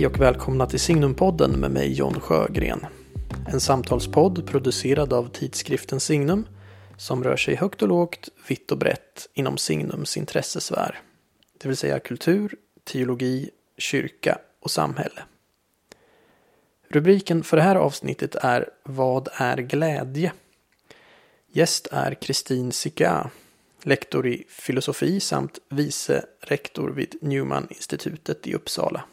Hej och välkomna till Signumpodden med mig John Sjögren. En samtalspodd producerad av tidskriften Signum som rör sig högt och lågt, vitt och brett inom Signums intressesfär. Det vill säga kultur, teologi, kyrka och samhälle. Rubriken för det här avsnittet är Vad är glädje? Gäst är Kristin Sika, lektor i filosofi samt vice rektor vid Newman-institutet i Uppsala.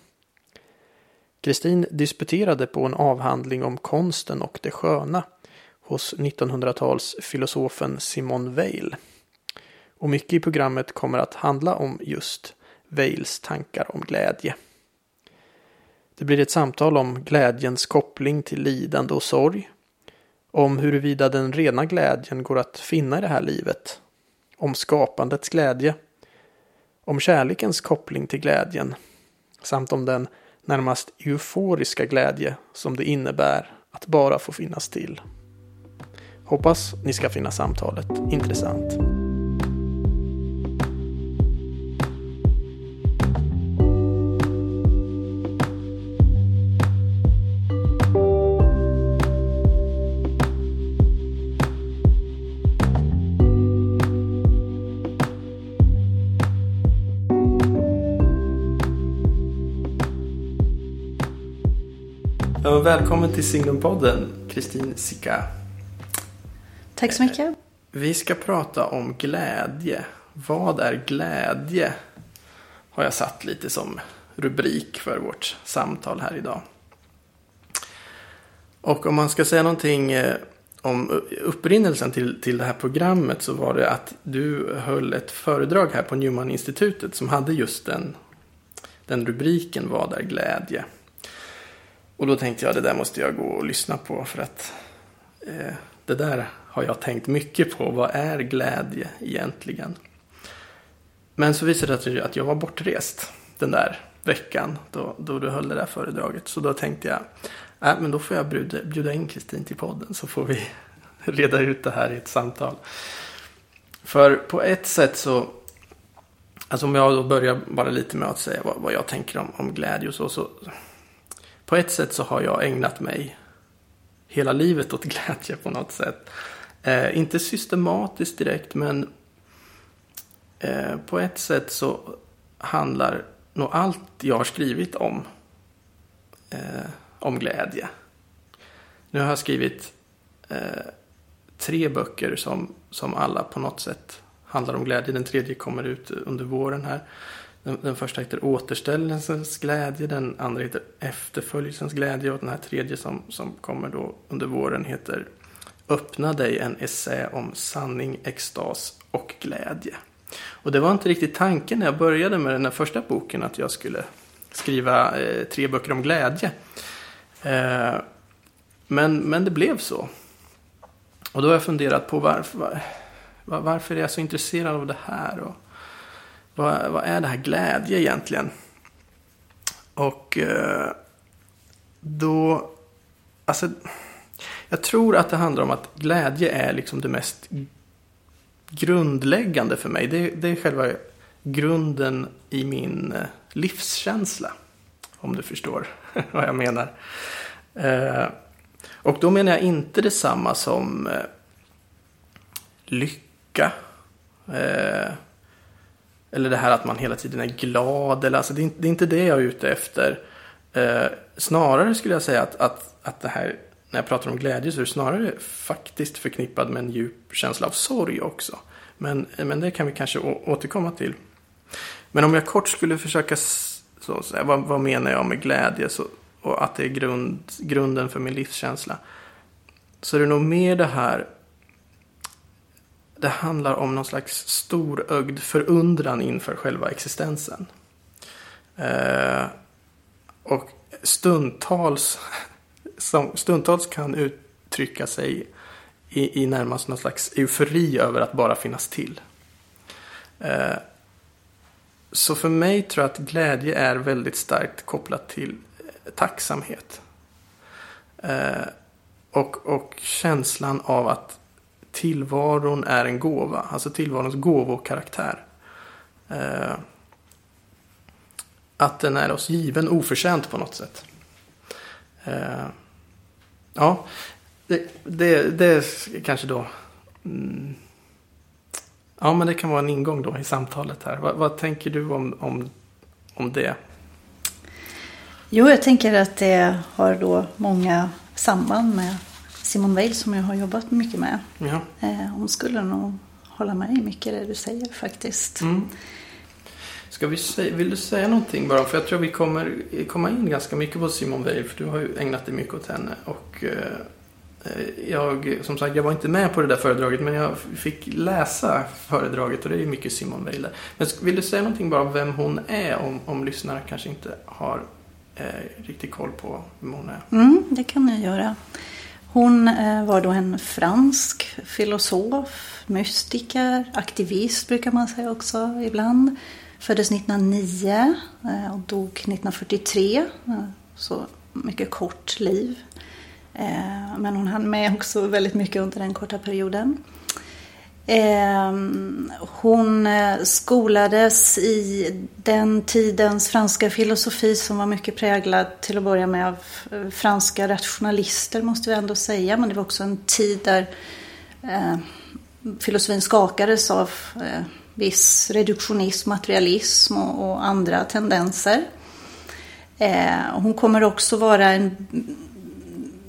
Kristin disputerade på en avhandling om konsten och det sköna hos 1900-talsfilosofen Simone Weil. Och mycket i programmet kommer att handla om just Weils tankar om glädje. Det blir ett samtal om glädjens koppling till lidande och sorg. Om huruvida den rena glädjen går att finna i det här livet. Om skapandets glädje. Om kärlekens koppling till glädjen. Samt om den närmast euforiska glädje som det innebär att bara få finnas till. Hoppas ni ska finna samtalet intressant. Välkommen till Signumpodden, Kristin Sika. Tack så mycket. Vi ska prata om glädje. Vad är glädje? Har jag satt lite som rubrik för vårt samtal här idag. Och om man ska säga någonting eh, om upprinnelsen till, till det här programmet så var det att du höll ett föredrag här på Newman-institutet som hade just den, den rubriken Vad är glädje? Och då tänkte jag det där måste jag gå och lyssna på för att eh, det där har jag tänkt mycket på. Vad är glädje egentligen? Men så visade det sig att jag var bortrest den där veckan då, då du höll det där föredraget. Så då tänkte jag, äh, men då får jag bjuda, bjuda in Kristin till podden så får vi reda ut det här i ett samtal. För på ett sätt så, alltså om jag då börjar bara lite med att säga vad, vad jag tänker om, om glädje och så, så på ett sätt så har jag ägnat mig hela livet åt glädje på något sätt. Eh, inte systematiskt direkt men eh, på ett sätt så handlar nog allt jag har skrivit om eh, om glädje. Nu har jag skrivit eh, tre böcker som, som alla på något sätt handlar om glädje. Den tredje kommer ut under våren här. Den, den, första heter Återställelsens glädje, den andra heter Efterföljelsens glädje och den här tredje som, som kommer då under våren heter Öppna dig, en essä om sanning, extas och glädje. Och det var inte riktigt tanken när jag började med den här första boken att jag skulle skriva eh, tre böcker om glädje. Eh, men, men det blev så. Och då har jag funderat på varför, var, varför är jag så intresserad av det här? Och, vad, vad är det här glädje egentligen? Och eh, då, alltså, jag tror att det handlar om att glädje är liksom det mest grundläggande för mig. Det, det är själva grunden i min eh, livskänsla. Om du förstår vad jag menar. Eh, och då menar jag inte detsamma som eh, lycka. Eh, eller det här att man hela tiden är glad. Eller, alltså, det, är, det är inte det jag är ute efter. Eh, snarare skulle jag säga att, att, att det här, när jag pratar om glädje så är det snarare faktiskt förknippad med en djup känsla av sorg också. Men, men det kan vi kanske återkomma till. Men om jag kort skulle försöka så, så vad, vad menar jag med glädje så, och att det är grund, grunden för min livskänsla. Så är det nog mer det här det handlar om någon slags storögd förundran inför själva existensen. Eh, och stundtals, som stundtals kan uttrycka sig i, i närmast någon slags eufori över att bara finnas till. Eh, så för mig tror jag att glädje är väldigt starkt kopplat till eh, tacksamhet. Eh, och, och känslan av att tillvaron är en gåva. Alltså tillvarons gåvokaraktär. Eh, att den är oss given oförtjänt på något sätt. Eh, ja, det, det, det är kanske då... Mm, ja, men det kan vara en ingång då i samtalet här. Vad, vad tänker du om, om, om det? Jo, jag tänker att det har då många samband med Simon Weil som jag har jobbat mycket med. Ja. Eh, hon skulle nog hålla med i mycket det du säger faktiskt. Mm. Ska vi säga, vill du säga någonting bara? För jag tror vi kommer komma in ganska mycket på Simon Weil. För du har ju ägnat dig mycket åt henne. Och eh, jag, som sagt, jag var inte med på det där föredraget. Men jag fick läsa föredraget och det är ju mycket Simon där. Men vill du säga någonting bara om vem hon är? Om, om lyssnare kanske inte har eh, riktigt koll på vem hon är. Mm, det kan jag göra. Hon eh, var då en fransk filosof, mystiker, aktivist brukar man säga också ibland. Föddes 1909 eh, och dog 1943. Eh, så mycket kort liv. Men hon hann med också väldigt mycket under den korta perioden. Ehm, hon eh, skolades i den tidens franska filosofi som var mycket präglad till att börja med av eh, franska rationalister måste vi ändå säga. Men det var också en tid där eh, filosofin skakades av viss reduktionism, materialism och, och andra tendenser. Eh, hon kommer också vara en,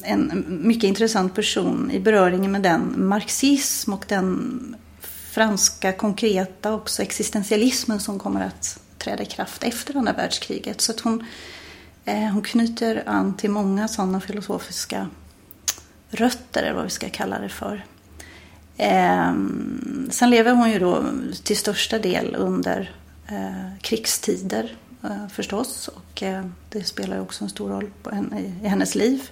en mycket intressant person i beröringen med den marxism och den franska konkreta också existentialismen som kommer att träda i kraft efter andra världskriget. Så att hon, eh, hon knyter an till många sådana filosofiska rötter, eller vad vi ska kalla det för. Eh, sen lever hon ju då till största del under eh, krigstider eh, förstås. Och eh, det spelar också en stor roll henne, i, i, hennes liv.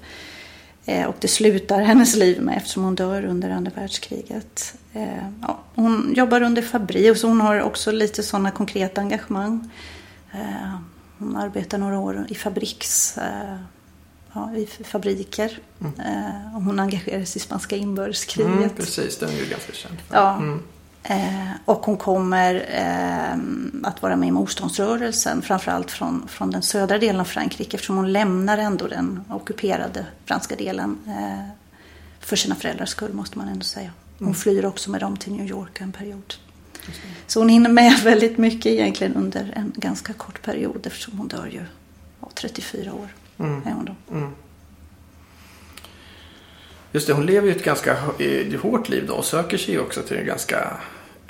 Eh, och det slutar hennes liv med eftersom hon dör under andra världskriget. Eh, ja, hon jobbar under Fabri så hon har också lite sådana konkreta engagemang. hon arbetar några år i Fabriks ja, i fabriker. Mm. Eh, hon engagerade sig i spanska inbördeskriget. Mm, precis, den är ju ganska känd. För. Ja. Mm. Eh, och hon kommer eh, att vara med i motståndsrörelsen, framförallt från, från den södra delen av Frankrike eftersom hon lämnar ändå den ockuperade franska delen eh, för sina föräldrars skull måste man ändå säga. Hon mm. flyr också med dem till New York en period. Så hon hinner med väldigt mycket egentligen under en ganska kort period eftersom hon dör ju ja, 34 år. Mm. Är hon då. Mm. Just det, hon lever ju ett ganska hårt liv då och söker sig också till ganska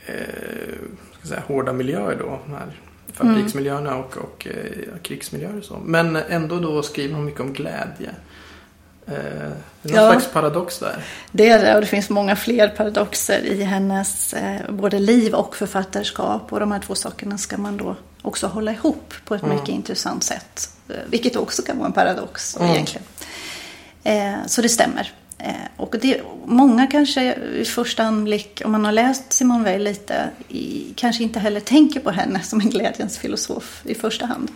eh, säga, hårda miljöer då. De här fabriksmiljöerna och, och eh, krigsmiljöer och så. Men ändå då skriver hon mycket om glädje. Eh, det är någon ja, slags paradox där. Det är det och det finns många fler paradoxer i hennes eh, både liv och författarskap. Och de här två sakerna ska man då också hålla ihop på ett mm. mycket intressant sätt. Eh, vilket också kan vara en paradox mm. egentligen. Eh, så det stämmer. Eh, och det, många kanske i första anblick, om man har läst Simone Weil lite, i, kanske inte heller tänker på henne som en glädjens filosof i första hand.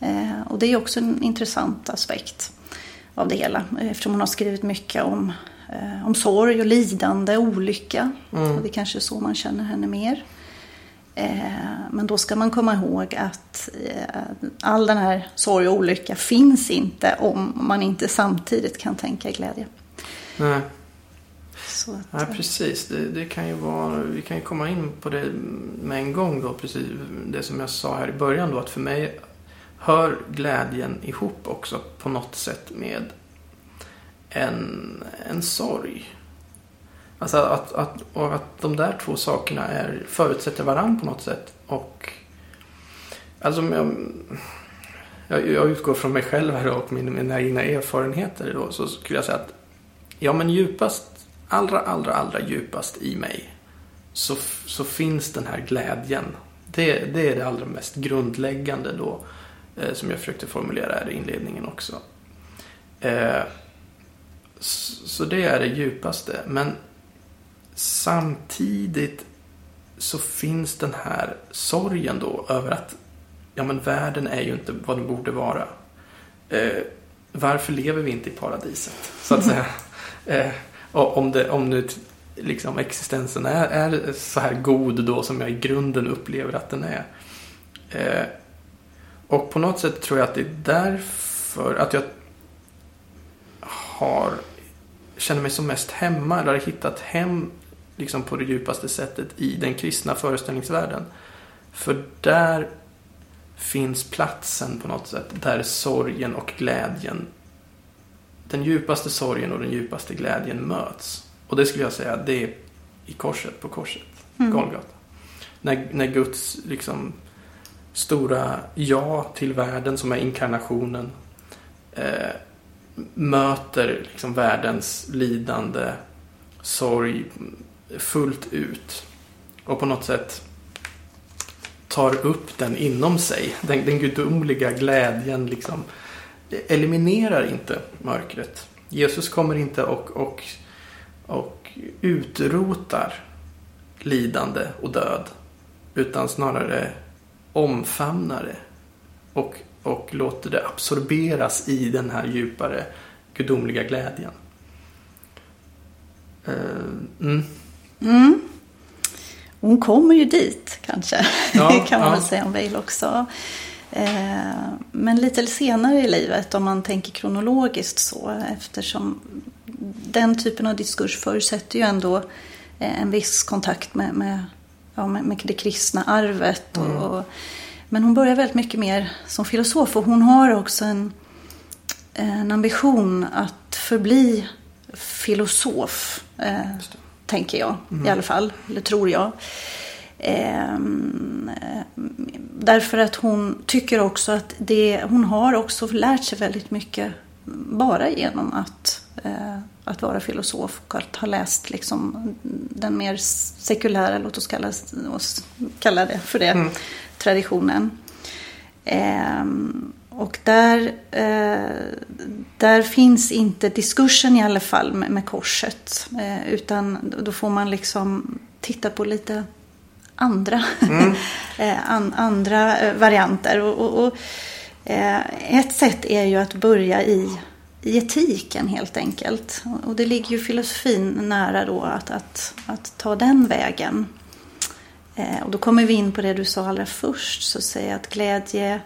Eh, och det är också en intressant aspekt av det hela. Eftersom hon har skrivit mycket om, eh, om sorg och lidande, olycka. Mm. Och det är kanske är så man känner henne mer. Eh, men då ska man komma ihåg att eh, all den här sorg och olycka finns inte om man inte samtidigt kan tänka glädje. Nej. Så att, ja, eh, precis. Det, det, kan ju vara, vi kan ju komma in på det med en gång då. Precis det som jag sa här i början då. Att för mig hör glädjen ihop också på något sätt med en, en sorg. Alltså att, att, och att de där två sakerna är, förutsätter varandra på något sätt. Och alltså jag, jag, jag utgår från mig själv här och mina, mina egna erfarenheter då. Så skulle jag säga att ja men djupast, allra, allra, allra djupast i mig så, så finns den här glädjen. Det, det är det allra mest grundläggande då. Eh, som jag försökte formulera här i inledningen också. Eh, så, så det är det djupaste. Men Samtidigt så finns den här sorgen då över att ja men världen är ju inte vad den borde vara. Eh, varför lever vi inte i paradiset? Så att säga. Eh, om, det, om nu liksom existensen är, är så här god då som jag i grunden upplever att den är. Eh, Och på något sätt tror jag att det är därför att jag har känner mig som mest hemma eller har hittat hem liksom på det djupaste sättet i den kristna föreställningsvärlden. För där finns platsen på något sätt där sorgen och glädjen den djupaste sorgen och den djupaste glädjen möts. Och det skulle jag säga, det är i korset, på korset, mm. Golgata. När, när Guds liksom stora ja till världen som är inkarnationen eh, möter liksom världens lidande, sorg fullt ut. Och på något sätt tar upp den inom sig. Den, den gudomliga glädjen liksom eliminerar inte mörkret. Jesus kommer inte och, och, och utrotar lidande och död. Utan snarare omfamnar det. Och, och låter det absorberas i den här djupare gudomliga glädjen. Uh, mm. Mm. Hon kommer ju dit kanske. Ja, kan man ja. väl säga om Vail också. Eh, men lite senare i livet om man tänker kronologiskt så eftersom den typen av diskurs förutsätter ju ändå eh, en viss kontakt med, med, ja, med, med det kristna arvet. Och, mm. och, men hon börjar väldigt mycket mer som filosof och hon har också en, en ambition att förbli filosof. Eh, tänker jag mm. i alla fall, eller tror jag. Eh, därför att hon tycker också att det, hon har också lärt sig väldigt mycket bara genom att, eh, att vara filosof och att ha läst liksom den mer sekulära, låt oss kalla, oss kalla det för det, mm. traditionen. Eh, och där, eh, där finns inte diskursen i alla fall med, med korset. Eh, utan då får man liksom titta på lite andra, mm. Eh, an, andra eh, varianter. Och, och, och eh, ett sätt är ju att börja i, i etiken helt enkelt. Och det ligger ju filosofin nära då att, att, att ta den vägen. Och då kommer vi in på det du sa allra först, så säger att glädje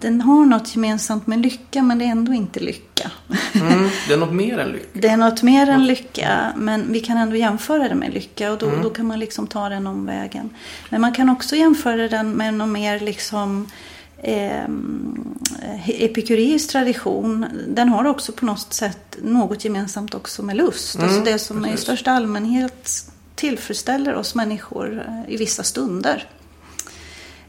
den har något gemensamt med lycka men det är ändå inte lycka. Mm, det är något mer än lycka. Det är något mer än lycka men vi kan ändå jämföra det med lycka och då, mm. då kan man liksom ta den omvägen. Men man kan också jämföra den med någon mer liksom eh, epikureisk tradition. Den har också på något sätt något gemensamt också med lust. Mm, alltså det som precis. i största allmänhet tillfredsställer oss människor eh, i vissa stunder.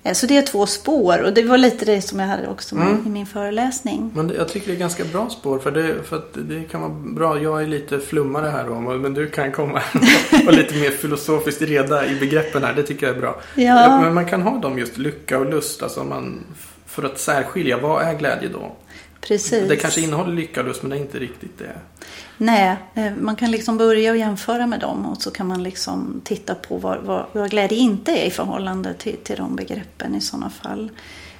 Eh, så det är två spår och det var lite det som jag hade också mm. i min föreläsning. Men jag tycker det är ganska bra spår för det, för att det kan vara bra. Jag är lite flummare här då, men du kan komma och lite mer filosofiskt reda i begreppen här. Det tycker jag är bra. Ja. Men man kan ha dem just lycka och lust. Alltså man, för att särskilja, vad är glädje då? Precis. Det kanske innehåller lycka och lust men det är inte riktigt det. Nej, eh, man kan liksom börja och jämföra med dem och så kan man liksom titta på vad, vad, vad glädje inte är i förhållande till, till de begreppen i sådana fall.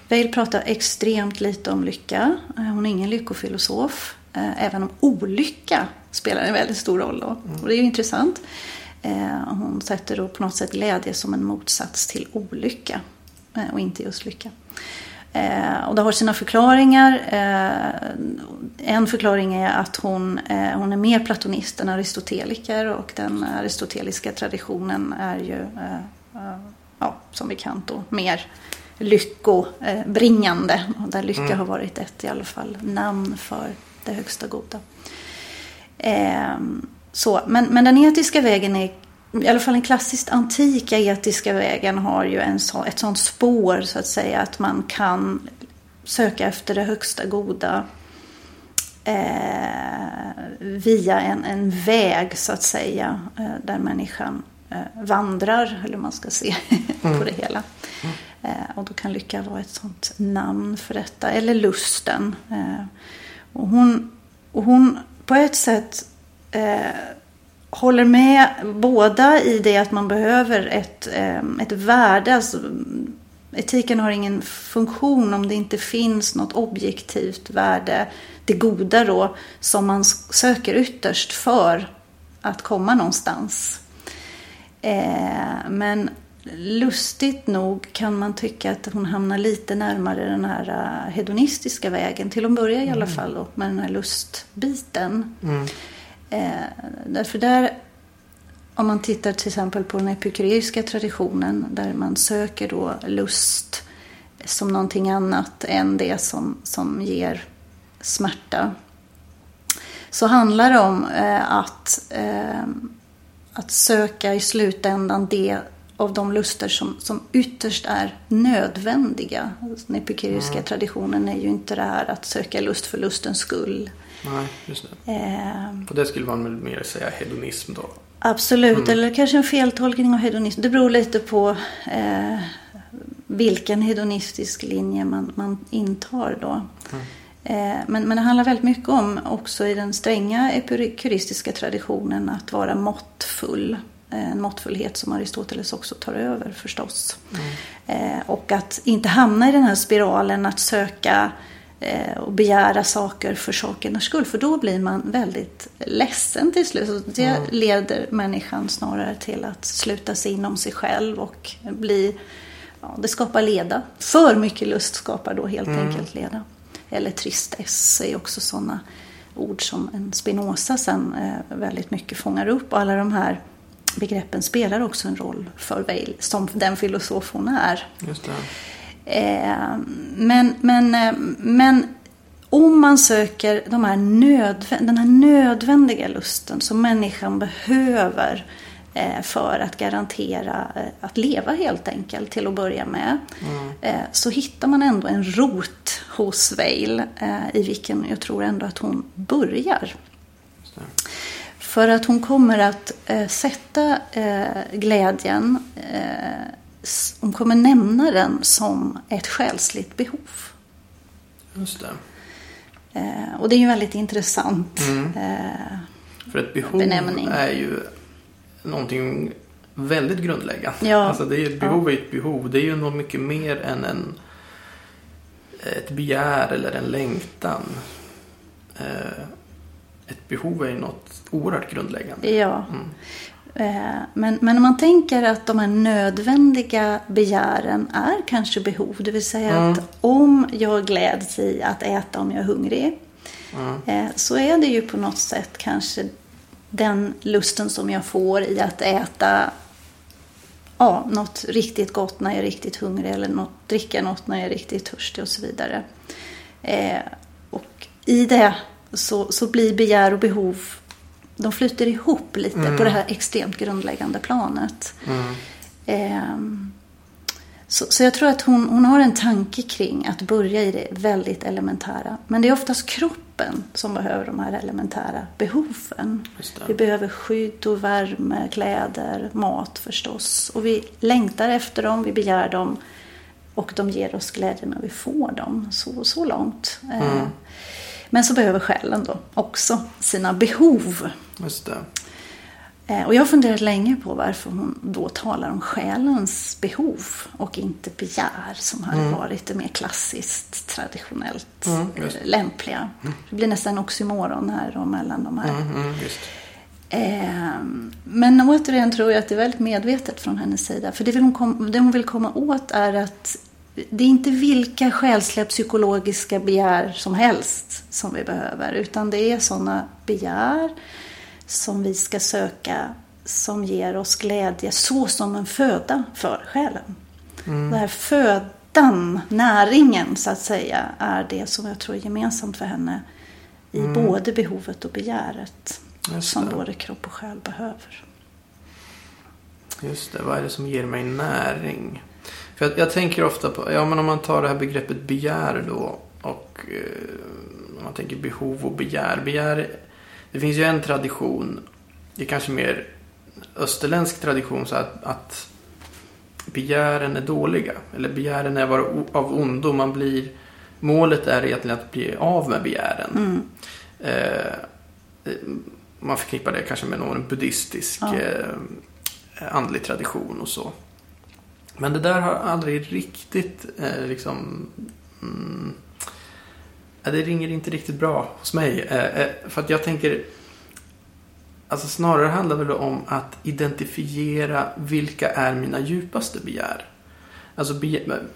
Vail pratar extremt lite om lycka. Eh, hon är ingen lyckofilosof. Eh, även om olycka spelar en väldigt stor roll då. Och det är ju intressant. Hon sätter då på något sätt glädje som en motsats till olycka och inte just lycka. Eh, och det har sina förklaringar. Eh, en förklaring är att hon, eh, hon är mer platonist än aristoteliker och den aristoteliska traditionen är ju eh, eh, ja, som bekant då, mer lyckobringande. Där lycka mm. har varit ett i alla fall namn för det högsta goda. Eh, så, men, men den etiska vägen är i alla fall den klassiskt antika etiska vägen har ju en så, ett sånt spår så att säga att man kan söka efter det högsta goda eh, via en, en väg så att säga eh, där människan eh, vandrar, eller man ska se mm. på det hela. Mm. Eh, och då kan lycka vara ett sånt namn för detta, eller lusten. Eh, och, hon, och hon på ett sätt eh, håller med båda i det att man behöver ett, ehm, ett värde. Alltså, etiken har ingen funktion om det inte finns något objektivt värde, det goda då, som man söker ytterst för att komma någonstans. Eh, men lustigt nog kan man tycka att hon hamnar lite närmare den här uh, hedonistiska vägen. Till att börja i alla fall då, med den här lustbiten. Mm. Eh, därför där, om man tittar till exempel på den epikureiska traditionen där man söker då lust som någonting annat än det som, som ger smärta. Så handlar det om eh, att, eh, att söka i slutändan det av de luster som, som ytterst är nödvändiga. Den epikureiska mm. traditionen är ju inte det här att söka lust för lustens skull. Nej, just det. Eh, Och det skulle man väl mer säga hedonism då? absolut, Mm. eller kanske en feltolkning av hedonism. Det beror lite på eh, vilken hedonistisk linje man, man intar då. Mm. Eh, men, men det handlar väldigt mycket om, också i den stränga epikuristiska traditionen, att vara måttfull. Eh, En måttfullhet som Aristoteles också tar över förstås. Eh, och att inte hamna i den här spiralen att söka och begära saker för sakernas skull. För då blir man väldigt ledsen till slut. Så det leder människan snarare till att sluta sig inom sig själv och bli Ja, det skapar leda. För mycket lust skapar då helt enkelt leda. Eller tristess är också sådana ord som en Spinoza sen eh, väldigt mycket fångar upp. Och alla de här begreppen spelar också en roll för Weil som den filosof hon är. Just det. Eh, men, men, eh, men om man söker de här den här nödvändiga lusten som människan behöver eh, för att garantera att leva helt enkelt till att börja med. Eh, så hittar man ändå en rot hos Weil eh, i vilken jag tror ändå att hon börjar. För att hon kommer att sätta glädjen, hon kommer nämna den som ett själsligt behov. Just det. Eh, och det är ju väldigt intressant. Mm. Eh, För ett behov Benämning. är ju någonting väldigt grundläggande. Ja. Alltså det är, ett behov är ett behov. Det är ju något mycket mer än en, ett begär eller en längtan. Eh, Ett behov är ju något oerhört grundläggande. ja. Mm. Eh, Men, men om man tänker att de här nödvändiga begären är kanske behov. Det vill säga Mm. att om jag gläds i att äta om jag är hungrig. Mm. Så är det ju på något sätt kanske den lusten som jag får i att äta ja, något riktigt gott när jag är riktigt hungrig. Eller något, dricka något när jag är riktigt törstig och så vidare. Eh, och i det så, så blir begär och behov de flyter ihop lite Mm. på det här extremt grundläggande planet. Mm. Ehm, så, så jag tror att hon, hon har en tanke kring att börja i det väldigt elementära. Men det är oftast kroppen som behöver de här elementära behoven. Vi behöver skydd och värme, kläder, mat förstås. Och vi längtar efter dem, vi begär dem. Och de ger oss glädje när vi får dem. Så, så långt. Eh, Mm. Men så behöver själen då också sina behov. Just det. Eh, Och jag har funderat länge på varför hon då talar om själens behov och inte begär som hade varit det mer klassiskt, traditionellt Mm, eh, lämpliga. Det blir nästan oxymoron här då mellan de här. Mm, mm, just. Eh, Men återigen tror jag att det är väldigt medvetet från hennes sida. För det, vill hon, kom, det hon vill komma åt är att det är inte vilka själsliga psykologiska begär som helst som vi behöver. Utan det är sådana begär som vi ska söka som ger oss glädje så som en föda för själen. Den här födan, näringen så att säga, är det som jag tror är gemensamt för henne i både behovet och begäret som både kropp och själ behöver. Just det, vad är det som ger mig näring? För jag, jag tänker ofta på, ja men om man tar det här begreppet begär då och eh, om man tänker behov och begär. Begär, det finns ju en tradition, det är kanske mer österländsk tradition så att, att begären är dåliga. Eller begären är vara o- av ondo. Man blir, målet är egentligen att bli av med begären. Mm. Eh, man förknippar det kanske med någon buddhistisk Ja. eh, andlig tradition och så. Men det där har aldrig riktigt eh, liksom... Mm, eh, det ringer inte riktigt bra hos mig. Eh, eh, för att jag tänker Alltså snarare handlar det om att identifiera vilka är mina djupaste begär. Alltså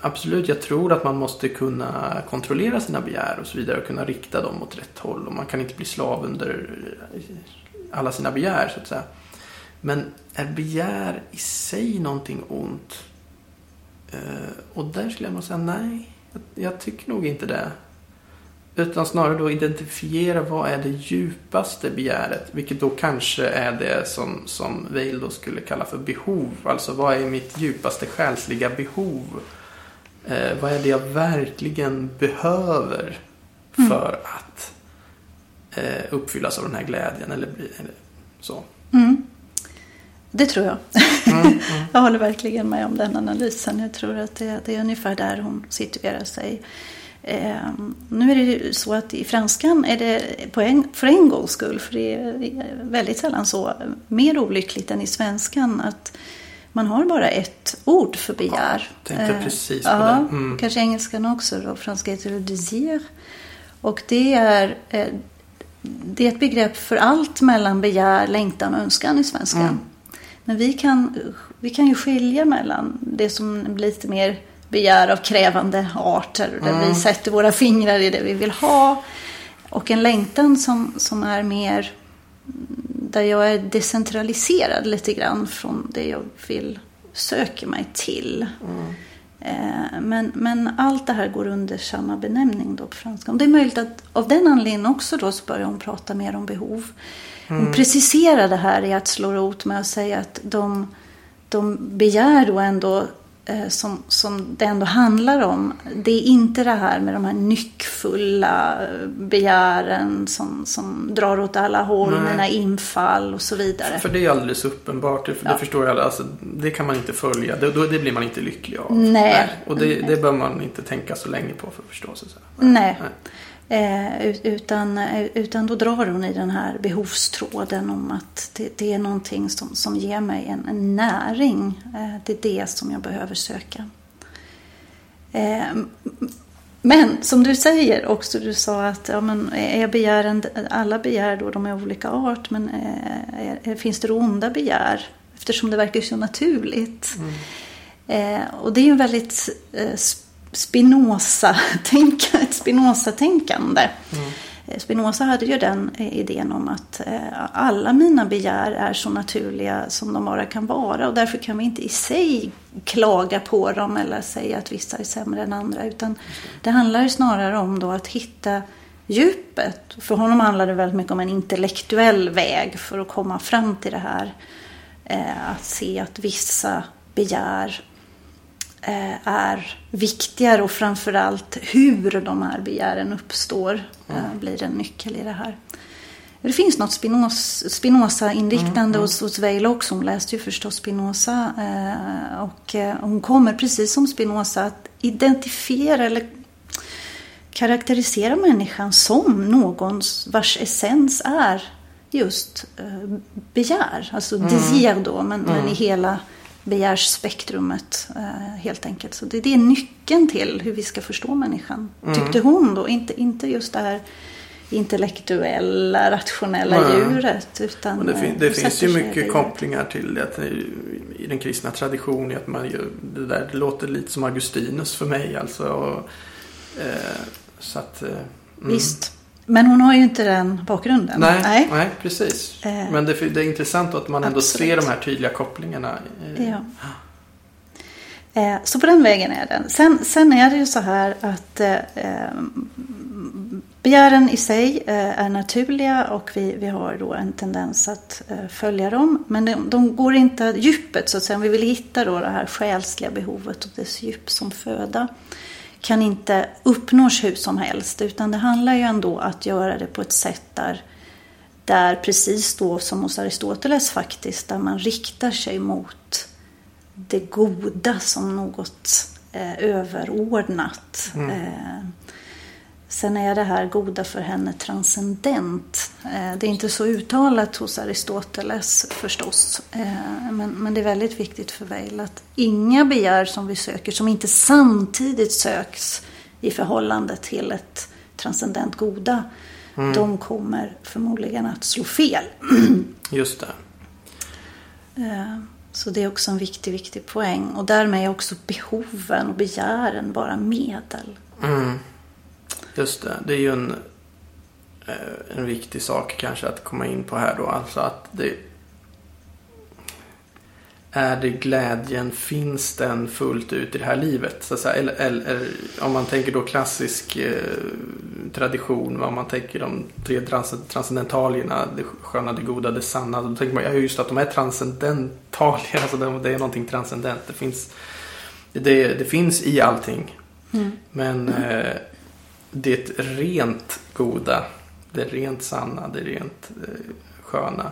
absolut, jag tror att man måste kunna kontrollera sina begär och så vidare och kunna rikta dem åt rätt håll. Och man kan inte bli slav under alla sina begär så att säga. Men är begär i sig någonting ont? Eh, och där skulle jag nog säga nej. Jag tycker nog inte det. Utan snarare då identifiera vad är det djupaste begäret. Vilket då kanske är det som, som Weil då skulle kalla för behov. Alltså vad är mitt djupaste själsliga behov? Eh, vad är det jag verkligen behöver mm. för mm. att eh, uppfyllas av den här glädjen eller, eller så. Mm. Det tror jag. Mm, mm. jag håller verkligen med om den analysen. Jag tror att det, det är ungefär där hon situerar sig. Eh, nu är det ju så att i franskan är det en, för en gångs skull, för det är väldigt sällan så, mer olyckligt än i svenskan att man har bara ett ord för begär. Ja, tänkte eh, precis på ja, det. Mm. Kanske engelskan också då, franska heter det désir. Och det är, eh, det är ett begrepp för allt mellan begär, längtan och önskan i svenskan. Mm. Men vi kan, vi kan ju skilja mellan det som blir lite mer begär av krävande arter. Där mm. vi sätter våra fingrar i det vi vill ha. Och en längtan som, som är mer där jag är decentraliserad lite grann från det jag vill söka mig till. Mm. Eh, men, men allt det här går under samma benämning då på franska. Och det är möjligt att av den anledningen också då så börjar hon prata mer om behov. Hon mm. preciserar det här i att slå rot med att säga att de, de begär då ändå Eh, som, som det ändå handlar om. Det är inte det här med de här nyckfulla begären som, som drar åt alla håll, Nej. mina infall och så vidare. För det är alldeles uppenbart, det, ja. det förstår jag. Alltså, det kan man inte följa, det, det blir man inte lycklig av. Nej. Nej. Och det, det bör man inte tänka så länge på för att förstå. Så Nej. Nej. Eh, utan, utan då drar hon i den här behovstråden om att det, det är någonting som, som ger mig en, en näring. Eh, det är det som jag behöver söka. Eh, men som du säger också, du sa att ja, men är begären, alla begär då de är olika art, men är, är, finns det då onda begär? Eftersom det verkar så naturligt. Mm. Eh, och det är ju en väldigt eh, Spinoza-tänkande. Spinoza-tänkande. Mm. Spinoza hade ju den idén om att eh, alla mina begär är så naturliga som de bara kan vara och därför kan vi inte i sig klaga på dem eller säga att vissa är sämre än andra utan det handlar snarare om då att hitta djupet. För honom handlar det väldigt mycket om en intellektuell väg för att komma fram till det här. Eh, att se att vissa begär Eh, är viktigare och framförallt hur de här begären uppstår mm. blir en nyckel i det här. Det finns något Spinoza-inriktande mm, mm. hos, hos Weil också. Hon läste ju förstås Spinoza. Eh, och hon kommer precis som Spinoza att identifiera eller karaktärisera människan som någon vars essens är just begär. Alltså mm. desir då, men, men i mm. hela begärsspektrumet eh, helt enkelt. Så det, det, är nyckeln till hur vi ska förstå människan. Mm. Tyckte hon då. Inte, inte just det här intellektuella, rationella Nej. djuret. Utan det, fin det finns ju mycket kopplingar till det i den kristna traditionen. Att man, det, där, det låter lite som Augustinus för mig. Alltså, och, eh, så att, eh, mm. Visst. Men hon har ju inte den bakgrunden. Nej, nej. nej precis. Eh, Men det, det, är intressant att man ändå absolut. ser de här tydliga kopplingarna. Ja. Eh, så på den vägen är den. Sen, sen är det ju så här att eh, begären i sig eh, är naturliga och vi, vi har då en tendens att följa dem. Men de, de, går inte djupet så att säga. Om vi vill hitta då det här själsliga behovet och dess djup som föda kan inte uppnås hur som helst utan det handlar ju ändå att göra det på ett sätt där, där precis då som hos Aristoteles faktiskt, där man riktar sig mot det goda som något eh, överordnat. Mm. Eh, Sen är det här goda för henne transcendent. Eh, det är inte så uttalat hos Aristoteles förstås. Eh, men, det är väldigt viktigt för Weil att inga begär som vi söker som inte samtidigt söks i förhållande till ett transcendent goda mm. de kommer förmodligen att slå fel. Just det. Eh, så det är också en viktig, viktig poäng. Och därmed är också behoven och begären bara medel. Mm. Just det. Det är ju en, eh, en viktig sak kanske att komma in på här då. Alltså att det är det glädjen, finns den fullt ut i det här livet? Så säga, eller, eller, om man tänker då klassisk eh, tradition, om man tänker de tre trans transcendentalierna, det sköna, det goda, det sanna. Då tänker man ja, just att de är transcendentalier, alltså det, det är någonting transcendent. Det finns, det, det finns i allting. Mm. Men eh, det rent goda, det rent sanna, det rent eh, sköna,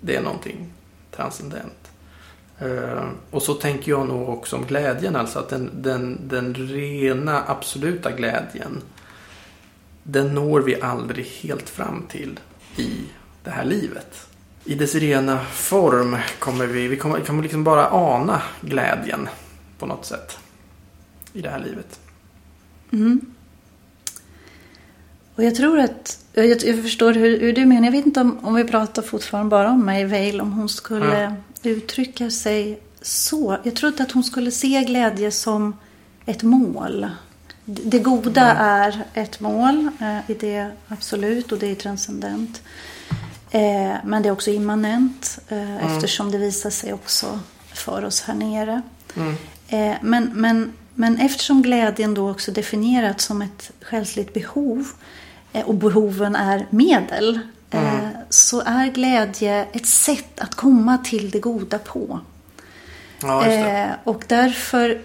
det är någonting transcendent. Eh, och så tänker jag nog också om glädjen, alltså att den, den, den rena absoluta glädjen den når vi aldrig helt fram till i det här livet. I dess rena form kommer vi, vi kommer, kommer liksom bara ana glädjen på något sätt i det här livet. Mm. Och jag tror att, jag, jag förstår hur, hur, du menar, jag vet inte om, om vi pratar fortfarande bara om May Vale, om hon skulle ja. uttrycka sig så. Jag tror inte att hon skulle se glädje som ett mål. Det goda mm. är ett mål eh, i det absolut och det är transcendent. Eh, men det är också immanent eh, mm. eftersom det visar sig också för oss här nere. Mm. Eh, men, men, men eftersom glädjen då också definierats som ett själsligt behov eh, och behoven är medel eh, mm. så är glädje ett sätt att komma till det goda på. Ja, och därför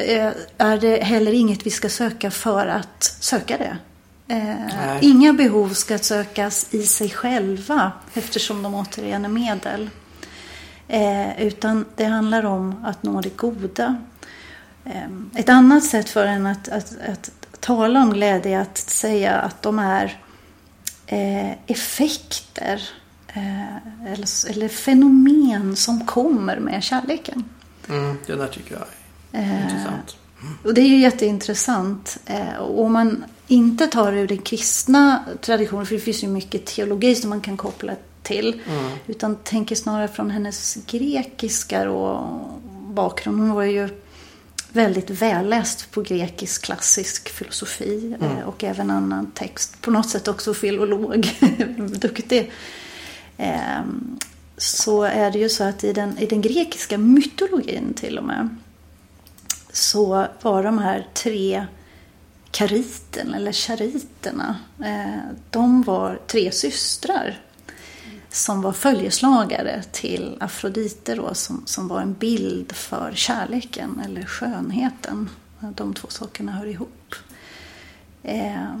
Eh, är det heller inget vi ska söka för att söka det. Eh, inga behov ska sökas i sig själva eftersom de återigen är medel. Eh, utan det handlar om att nå det goda. Eh, ett annat sätt för en att, att, att, tala om glädje är att säga att de är eh, effekter eh, eller, eller fenomen som kommer med kärleken. Mm, det där tycker jag Intressant. Mm. Och det är ju jätteintressant. Eh, och om man inte tar ur den kristna traditionen, för det finns ju mycket teologi som man kan koppla till. Mm. Utan tänker snarare från hennes grekiska och bakgrund. Hon var ju väldigt välläst på grekisk klassisk filosofi mm. Eh, och även annan text. På något sätt också filolog, duktig. Ehm, så är det ju så att i den, i den grekiska mytologin till och med så var de här tre kariten eller chariterna, eh, de var tre systrar som var följeslagare till Afrodite då, som, som var en bild för kärleken eller skönheten. De två sakerna hör ihop. Eh,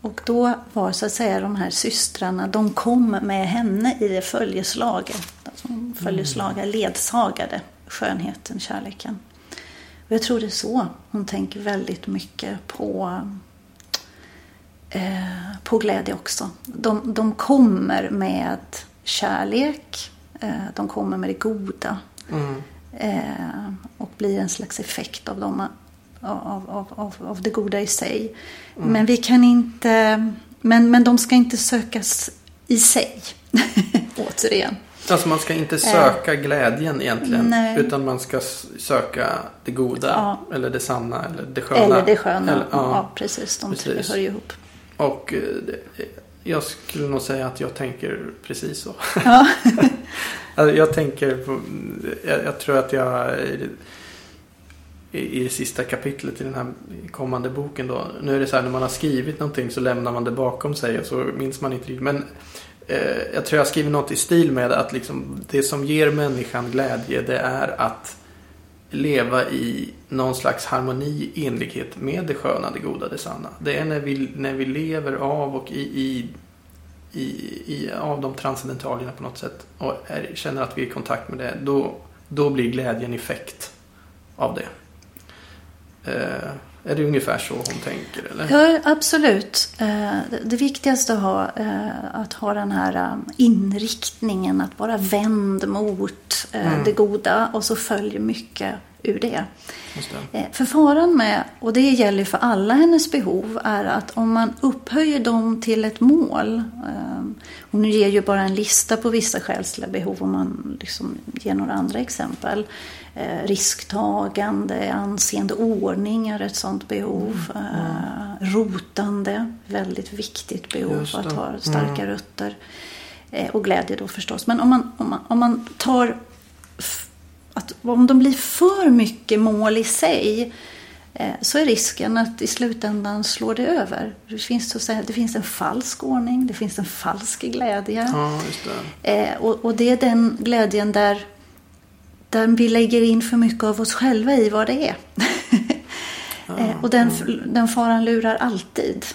och då var så att säga de här systrarna, de kom med henne i det följeslaget. Alltså följeslagare ledsagade skönheten, kärleken. Och jag tror det är så hon tänker väldigt mycket på, eh, på glädje också. De, de kommer med kärlek, eh, de kommer med det goda. Mm. Eh, och blir en slags effekt av, dem, av, av, av, av det goda i sig. Mm. Men vi kan inte, men, men de ska inte sökas i sig. Återigen. Alltså man ska inte söka eh, glädjen egentligen. Nej. Utan man ska söka det goda. Ja. Eller det sanna. Eller det sköna. Eller det sköna. Eller, ja. ja. precis. De precis. tre hör ihop. Och eh, jag skulle nog säga att jag tänker precis så. Ja. alltså, jag tänker på, jag, jag, tror att jag i, i det sista kapitlet i den här kommande boken då. Nu är det så här när man har skrivit någonting så lämnar man det bakom sig och så minns man inte riktigt. Men eh, jag tror jag skriver något i stil med att liksom, det som ger människan glädje det är att leva i någon slags harmoni, enlighet med det sköna, det goda, det sanna. Det är när vi, när vi lever av och i, i, i, i av de transcendentalierna på något sätt och är, känner att vi är i kontakt med det. Då, då blir glädjen effekt av det. Eh, är det ungefär så hon tänker? Eller? Ja, absolut. Eh, det viktigaste att ha, eh, att ha den här eh, inriktningen att vara vänd mot Mm. det goda och så följer mycket ur det. Det. För faran med, och det gäller för alla hennes behov, är att om man upphöjer dem till ett mål. Hon ger ju bara en lista på vissa själsliga behov om man liksom ger några andra exempel. Eh, Risktagande, anseende, ordning är ett sådant behov. Eh, Rotande, väldigt viktigt behov att ha starka rötter. Eh, Och glädje då förstås. Men om man, om man, om man tar att om de blir för mycket mål i sig så är risken att i slutändan slår det över. Det finns, så att säga, det finns en falsk ordning, det finns en falsk glädje. Ja, det. Och, och det är den glädjen där, där vi lägger in för mycket av oss själva i vad det är. eh, och den, den faran lurar alltid.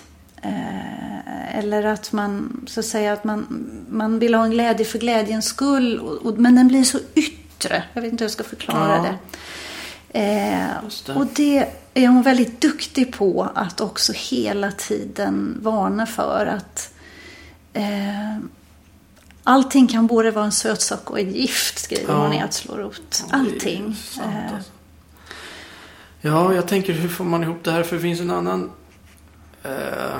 Eh, eller att man, så att säga, att man, man vill ha en glädje för glädjens skull. Och, och, men den blir så yttre. Jag vet inte hur jag ska förklara Ja. det. Eh, det. och det är hon väldigt duktig på att också hela tiden varna för att eh, allting kan både vara en sötsak och ett gift, skriver Ja. hon i Att slå rot. Allting. sant, Eh, alltså. Ja, jag tänker hur får man ihop det här? För det finns en annan eh,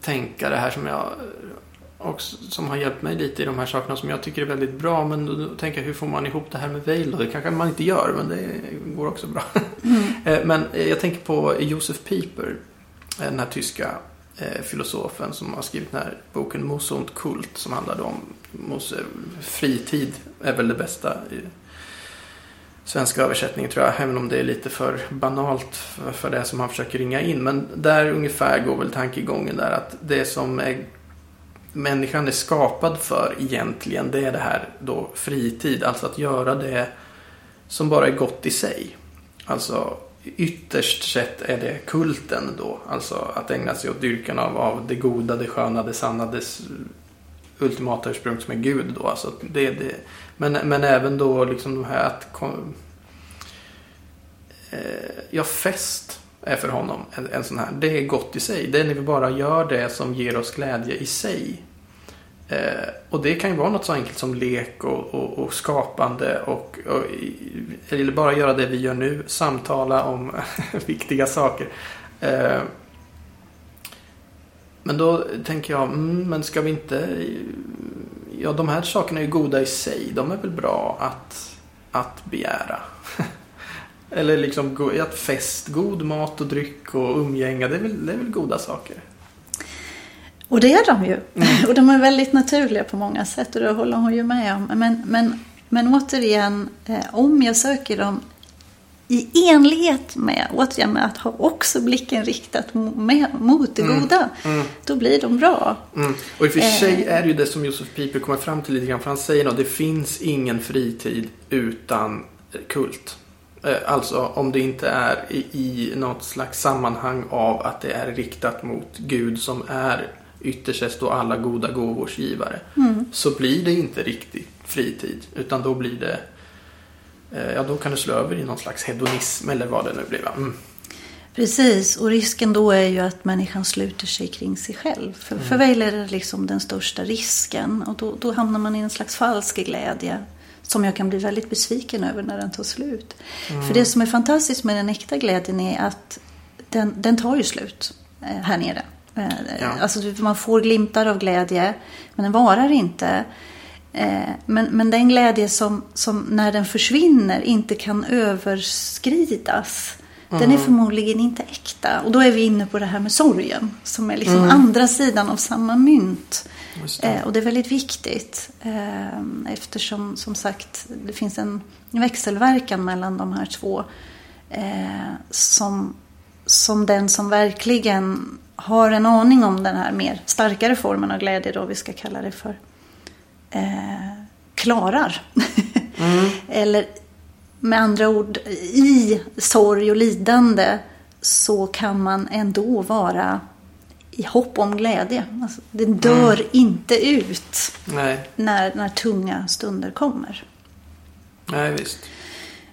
tänkare här som jag eh, också, som har hjälpt mig lite i de här sakerna som jag tycker är väldigt bra. Men då, då tänker jag hur får man ihop det här med Vail? Det kanske man inte gör, men det går också bra. Eh, men jag tänker på Josef Pieper, den här tyska Eh, filosofen som har skrivit den här boken Mose und Kult som handlade om Mose fritid är väl det bästa i svenska översättningen tror jag, även om det är lite för banalt för, för det som han försöker ringa in. Men där ungefär går väl tankegången där att det som är människan är skapad för egentligen, det är det här då fritid, alltså att göra det som bara är gott i sig. Alltså ytterst sett är det kulten då, alltså att ägna sig åt dyrkan av, av det goda, det sköna, det sanna, dess ultimata ursprung som är Gud då. Alltså det, det, men, men även då liksom de här att kom, eh, Ja, fest är för honom en, en sån här. Det är gott i sig. Det är när vi bara gör det som ger oss glädje i sig. Eh, och det kan ju vara något så enkelt som lek och, och, och skapande och, och eller bara göra det vi gör nu. Samtala om viktiga saker. Eh, men då tänker jag, mm, men ska vi inte... Ja, de här sakerna är ju goda i sig. De är väl bra att, att begära. Eller liksom att fest, god mat och dryck och umgänge, det är väl, det är väl goda saker. Och det är de ju. Mm. Och de är väldigt naturliga på många sätt och det håller hon ju med om. Men, men, men återigen, eh, om jag söker dem i enlighet med, återigen med att ha också blicken riktad mot det Mm. goda, Mm. då blir de bra. Mm. Och i och för Eh. sig är det ju det som Josef Pieper kommer fram till lite grann. För han säger att det finns ingen fritid utan eh, kult. Alltså om det inte är i något slags sammanhang av att det är riktat mot Gud som är ytterst sett då alla goda gåvors givare. Mm. Så blir det inte riktig fritid. Utan då blir det eh, Ja, då kan det slå över i någon slags hedonism eller vad det nu blir. Mm. Precis, och risken då är ju att människan sluter sig kring sig själv. För, för Weil är det liksom den största risken. Och då, då hamnar man i en slags falsk glädje. Som jag kan bli väldigt besviken över när den tar slut. För det som är fantastiskt med den äkta glädjen är att den, den tar ju slut eh, här nere. Eh, Ja. Alltså man får glimtar av glädje, men den varar inte. Eh, Men, men den glädje som, som när den försvinner inte kan överskridas. Den är förmodligen inte äkta. Och då är vi inne på det här med sorgen. Som är liksom andra sidan av samma mynt. Det. Eh, och det är väldigt viktigt. Eh, eftersom som sagt det finns en växelverkan mellan de här två. Eh, som, som den som verkligen har en aning om den här mer starkare formen av glädje då vi ska kalla det för. Eh, klarar. Eller med andra ord, i sorg och lidande så kan man ändå vara i hopp om glädje. Alltså, det dör inte ut Nej, när, när tunga stunder kommer. nej visst.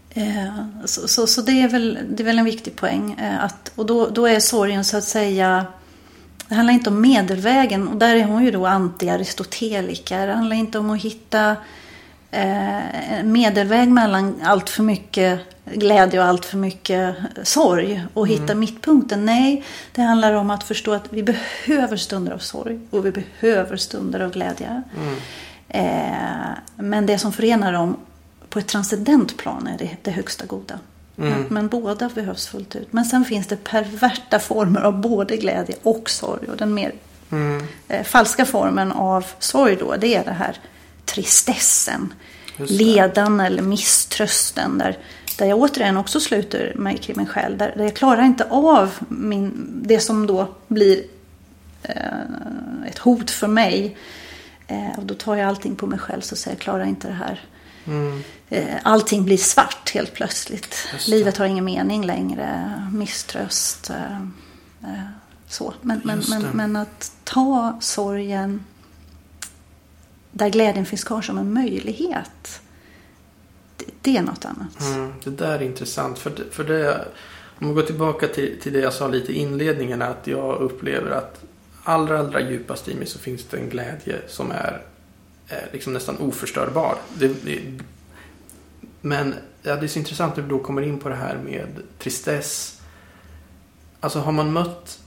Eh, Så, så, så det, är väl, det är väl en viktig poäng. eh, Att, och då, då är sorgen så att säga det handlar inte om medelvägen och där är hon ju då anti-aristoteliker. Det handlar inte om att hitta eh, medelväg mellan allt för mycket glädje och allt för mycket sorg och hitta mm. mittpunkten. Nej, det handlar om att förstå att vi behöver stunder av sorg och vi behöver stunder av glädje. Mm. Eh, men det som förenar dem på ett transcendent plan är det, det högsta goda. Mm. Men, båda behövs fullt ut. Men sen finns det perverta former av både glädje och sorg. Och den mer mm. eh, falska formen av sorg då, det är det här tristessen. Ledan eller misströsten. Där, där jag återigen också sluter mig kring mig själv. Där, där jag klarar inte av min, det som då blir eh, ett hot för mig. Eh, och då tar jag allting på mig själv så säger jag klarar inte det här. Mm. Eh, allting blir svart helt plötsligt. Livet har ingen mening längre. Misströst. Eh, eh, så. Men, men, men, men, att ta sorgen där glädjen finns kvar som en möjlighet. Det, det är något annat. Mm, det där är intressant. För, för det, om vi går tillbaka till, till det jag sa lite i inledningen. Att jag upplever att allra, allra djupast i mig så finns det en glädje som är liksom nästan oförstörbar. Det, det, men ja, det är så intressant när vi då kommer in på det här med tristess. Alltså har man mött,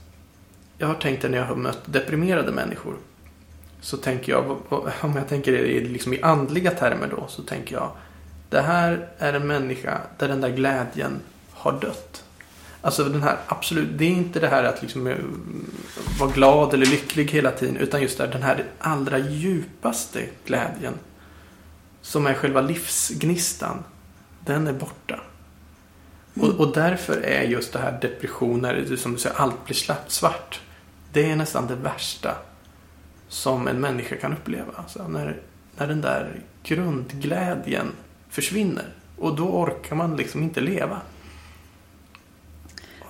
jag har tänkt det när jag har mött deprimerade människor. Så tänker jag, om jag tänker det liksom i andliga termer då, så tänker jag. Det här är en människa där den där glädjen har dött. Alltså den här, absolut, det är inte det här att liksom eh, vara glad eller lycklig hela tiden. Utan just det, den här allra djupaste glädjen. Som är själva livsgnistan. Den är borta. Mm. Och, och, därför är just det här depressioner, som du säger, allt blir svart. Det är nästan det värsta som en människa kan uppleva. Alltså när, när den där grundglädjen försvinner. Och då orkar man liksom inte leva.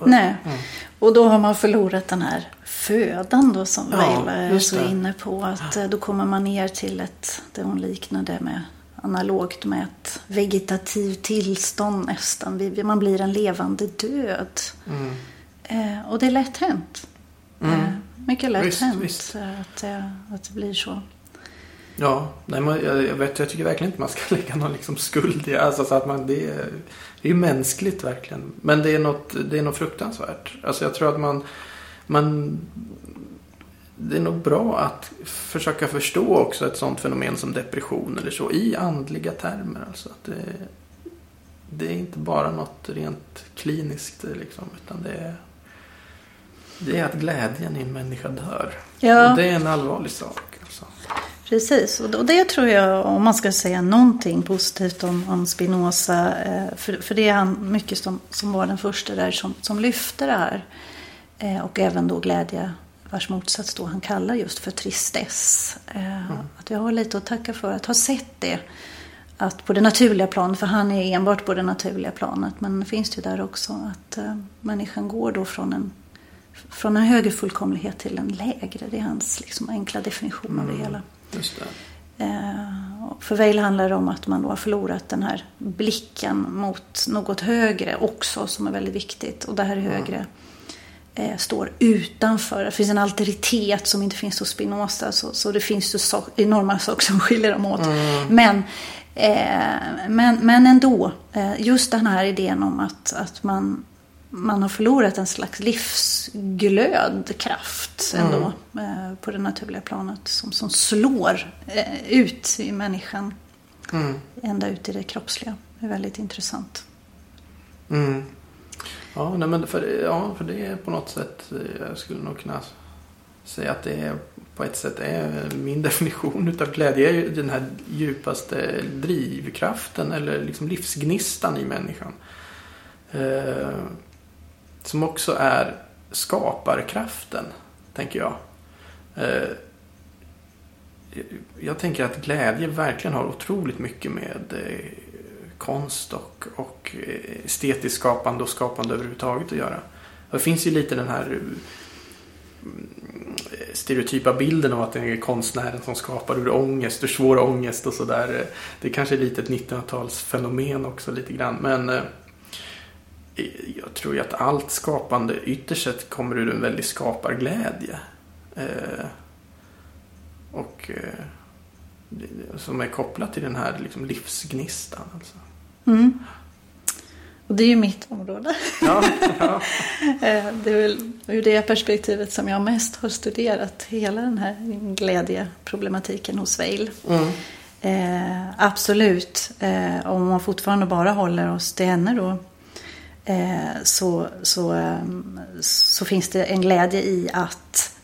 Nej, mm. och då har man förlorat den här födan då som ja, Veila är så inne på. Att eh, då kommer man ner till ett, det hon liknade med analogt med ett vegetativt tillstånd nästan. Man blir en levande död. Mm. Eh, och det är lätt hänt. Mm. Eh, mycket lätt visst, hänt visst. Att, eh, att det blir så. Ja, nej, man, jag, jag, vet, jag tycker verkligen inte man ska lägga någon liksom skuld i alltså, så att man, det, är, det är mänskligt verkligen. Men det är, något, det är något fruktansvärt. Alltså jag tror att man, man det är nog bra att försöka förstå också ett sånt fenomen som depression eller så i andliga termer. Alltså att det, det är inte bara något rent kliniskt liksom, utan det är, det är att glädjen i en människa dör. Ja. Och det är en allvarlig sak. Alltså. Precis, och det tror jag, om man ska säga någonting positivt om, om Spinoza, eh, för, för det är han mycket som, som var den första där som, som lyfte det här. Eh, och även då glädje vars motsats då han kallar just för tristess. Eh, mm. Att jag har lite att tacka för att ha sett det. Att på det naturliga planet, för han är enbart på det naturliga planet, men finns det ju där också att uh, människan går då från en, från en högre fullkomlighet till en lägre. Det är hans liksom, enkla definition av det mm. hela. Just det. Uh, för Weil handlar det om att man då har förlorat den här blicken mot något högre också, som är väldigt viktigt. Och det här högre mm eh, står utanför. Det finns en alteritet som inte finns hos Spinoza. Så, så det finns ju so enorma saker som skiljer dem åt. Mm. Men, eh, men, men ändå, eh, just den här idén om att, att man, man har förlorat en slags livsglödkraft ändå mm. på det naturliga planet. Som, som slår eh, ut i människan. Mm. Ända ut i det kroppsliga. Det är väldigt intressant. Mm. Ja, nej, men för, ja, för det är på något sätt, eh, jag skulle nog kunna säga att det är på ett sätt är min definition utav glädje är ju den här djupaste drivkraften eller liksom livsgnistan i människan. Eh, som också är skaparkraften, tänker jag. Eh, jag tänker att glädje verkligen har otroligt mycket med eh, konst och, och estetiskt skapande och skapande överhuvudtaget att göra. Det finns ju lite den här eh, stereotypa bilden av att det är konstnären som skapar ur ångest, ur svår ångest och sådär. Det kanske är lite ett 1900-talsfenomen också lite grann. Men eh, jag tror ju att allt skapande ytterst sett kommer ur en väldig skaparglädje. Eh, och eh, som är kopplat till den här liksom, livsgnistan. Alltså. Mm. Och det är ju mitt område. Ja, ja. Eh, det är väl ur det perspektivet som jag mest har studerat hela den här glädjeproblematiken hos Weil. Mm. Eh, absolut, eh, om man fortfarande bara håller oss till henne då eh, så, så, eh, så finns det en glädje i att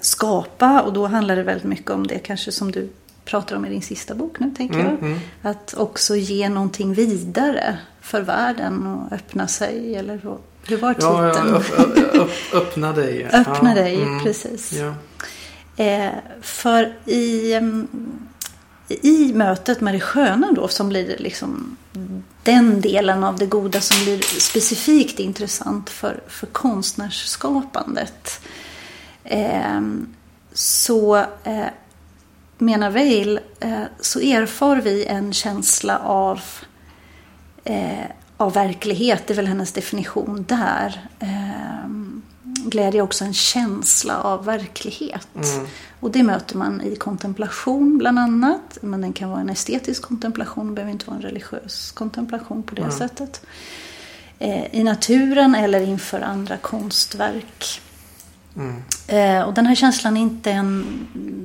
skapa och då handlar det väldigt mycket om det kanske som du pratar om i din sista bok nu tänker mm, jag. Mm. Att också ge någonting vidare för världen och öppna sig eller hur var titeln? Ja, upp, öppna dig. öppna ja, dig, mm, precis. Ja. Eh, för i, i mötet med det sköna då som blir liksom den delen av det goda som blir specifikt intressant för, för konstnärsskapandet. Eh, så eh, menar Weil eh, så erfar vi en känsla av, eh, av verklighet. Det är väl hennes definition där. Eh, glädje är också en känsla av verklighet. Mm. Och det möter man i kontemplation bland annat. Men den kan vara en estetisk kontemplation, det behöver inte vara en religiös kontemplation på det mm. sättet. Eh, I naturen eller inför andra konstverk. Mm. Eh, och den här känslan är inte, en,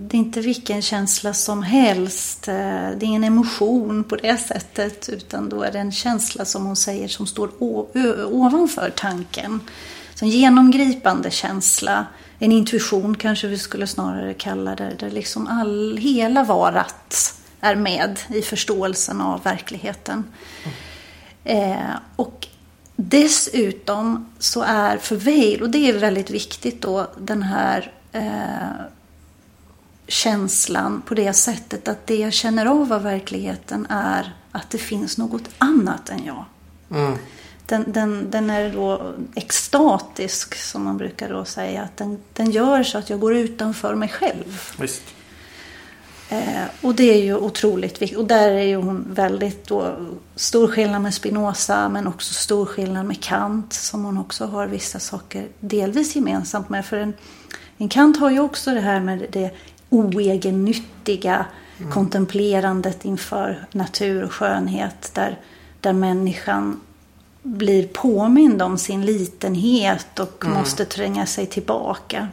det är inte vilken känsla som helst. Eh, det är ingen emotion på det sättet. Utan då är det en känsla som hon säger som står ovanför tanken. Så en genomgripande känsla. En intuition kanske vi skulle snarare kalla det. Där liksom all, hela varat är med i förståelsen av verkligheten. Mm. Eh, och Dessutom så är för Vail, och det är väldigt viktigt då, den här eh, känslan på det sättet att det jag känner av av verkligheten är att det finns något annat än jag. Mm. Den, den, den är då extatisk, som man brukar då säga. Att den, den gör så att jag går utanför mig själv. Visst. Eh, och det är ju otroligt viktigt. Och där är ju hon väldigt då, stor skillnad med Spinoza men också stor skillnad med Kant som hon också har vissa saker delvis gemensamt med. För en, en Kant har ju också det här med det oegennyttiga mm. kontemplerandet inför natur och skönhet där, där människan blir påmind om sin litenhet och mm. måste tränga sig tillbaka.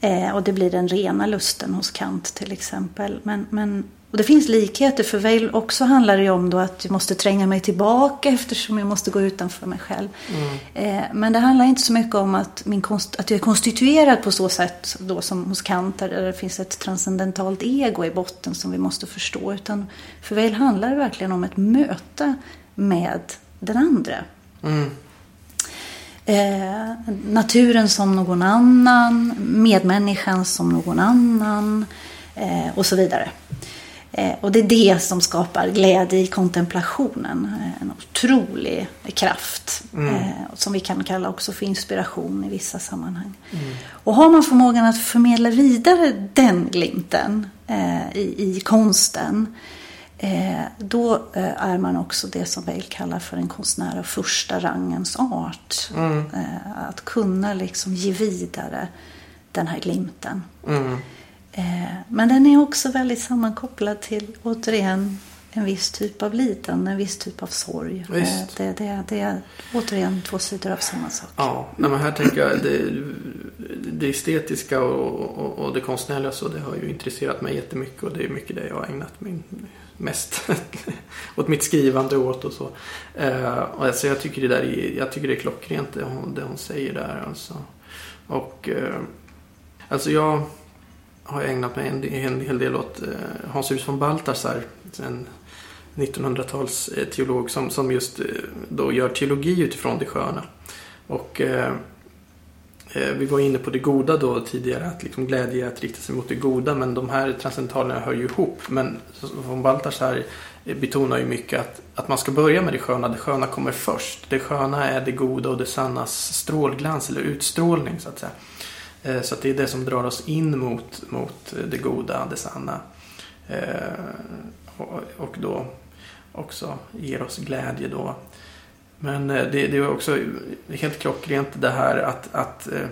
Eh, och det blir den rena lusten hos Kant till exempel. Men, men, och det finns likheter för Weil också handlar det ju om då att jag måste tränga mig tillbaka eftersom jag måste gå utanför mig själv. Mm. Eh, men det handlar inte så mycket om att, min konst, att jag är konstituerad på så sätt då som hos Kant där det finns ett transcendentalt ego i botten som vi måste förstå. Utan för Weil handlar det verkligen om ett möte med den andra. Mm. Eh, naturen som någon annan, medmänniskan som någon annan eh, och så vidare. Eh, och det är det som skapar glädje i kontemplationen. Eh, en otrolig kraft mm. Eh, som vi kan kalla också för inspiration i vissa sammanhang. Mm. Och har man förmågan att förmedla vidare den glimten i, i konsten då eh, är man också det som Bale kallar för en konstnär av första rangens art. Mm. Eh, att kunna liksom ge vidare den här glimten. Mm. Eh, men den är också väldigt sammankopplad till, återigen, en viss typ av lidande, en viss typ av sorg. Eh, det, det, det, är återigen två sidor av samma sak. Ja, nej, men här tänker jag det, det estetiska och, och, och det konstnärliga så det har ju intresserat mig jättemycket och det är mycket det jag har ägnat min mest åt mitt skrivande åt och så. Eh, och alltså jag, tycker det där är, jag tycker det är klockrent det hon, det hon säger där alltså. Och eh, alltså jag har ägnat mig en, en hel del åt eh, Hans Hus von Balthasar. En 1900-tals eh, teolog som, som just eh, då gör teologi utifrån det sköna. Och eh, eh, vi var inne på det goda då tidigare, att liksom glädje är att rikta sig mot det goda. Men de här transcendentalerna hör ju ihop. Men von Balthasar betonar ju mycket att, att man ska börja med det sköna. Det sköna kommer först. Det sköna är det goda och det sannas strålglans eller utstrålning så att säga. Så att det är det som drar oss in mot, mot det goda, det sanna. Och då också ger oss glädje då. Men eh, det, det är också helt klockrent det här att, att, eh,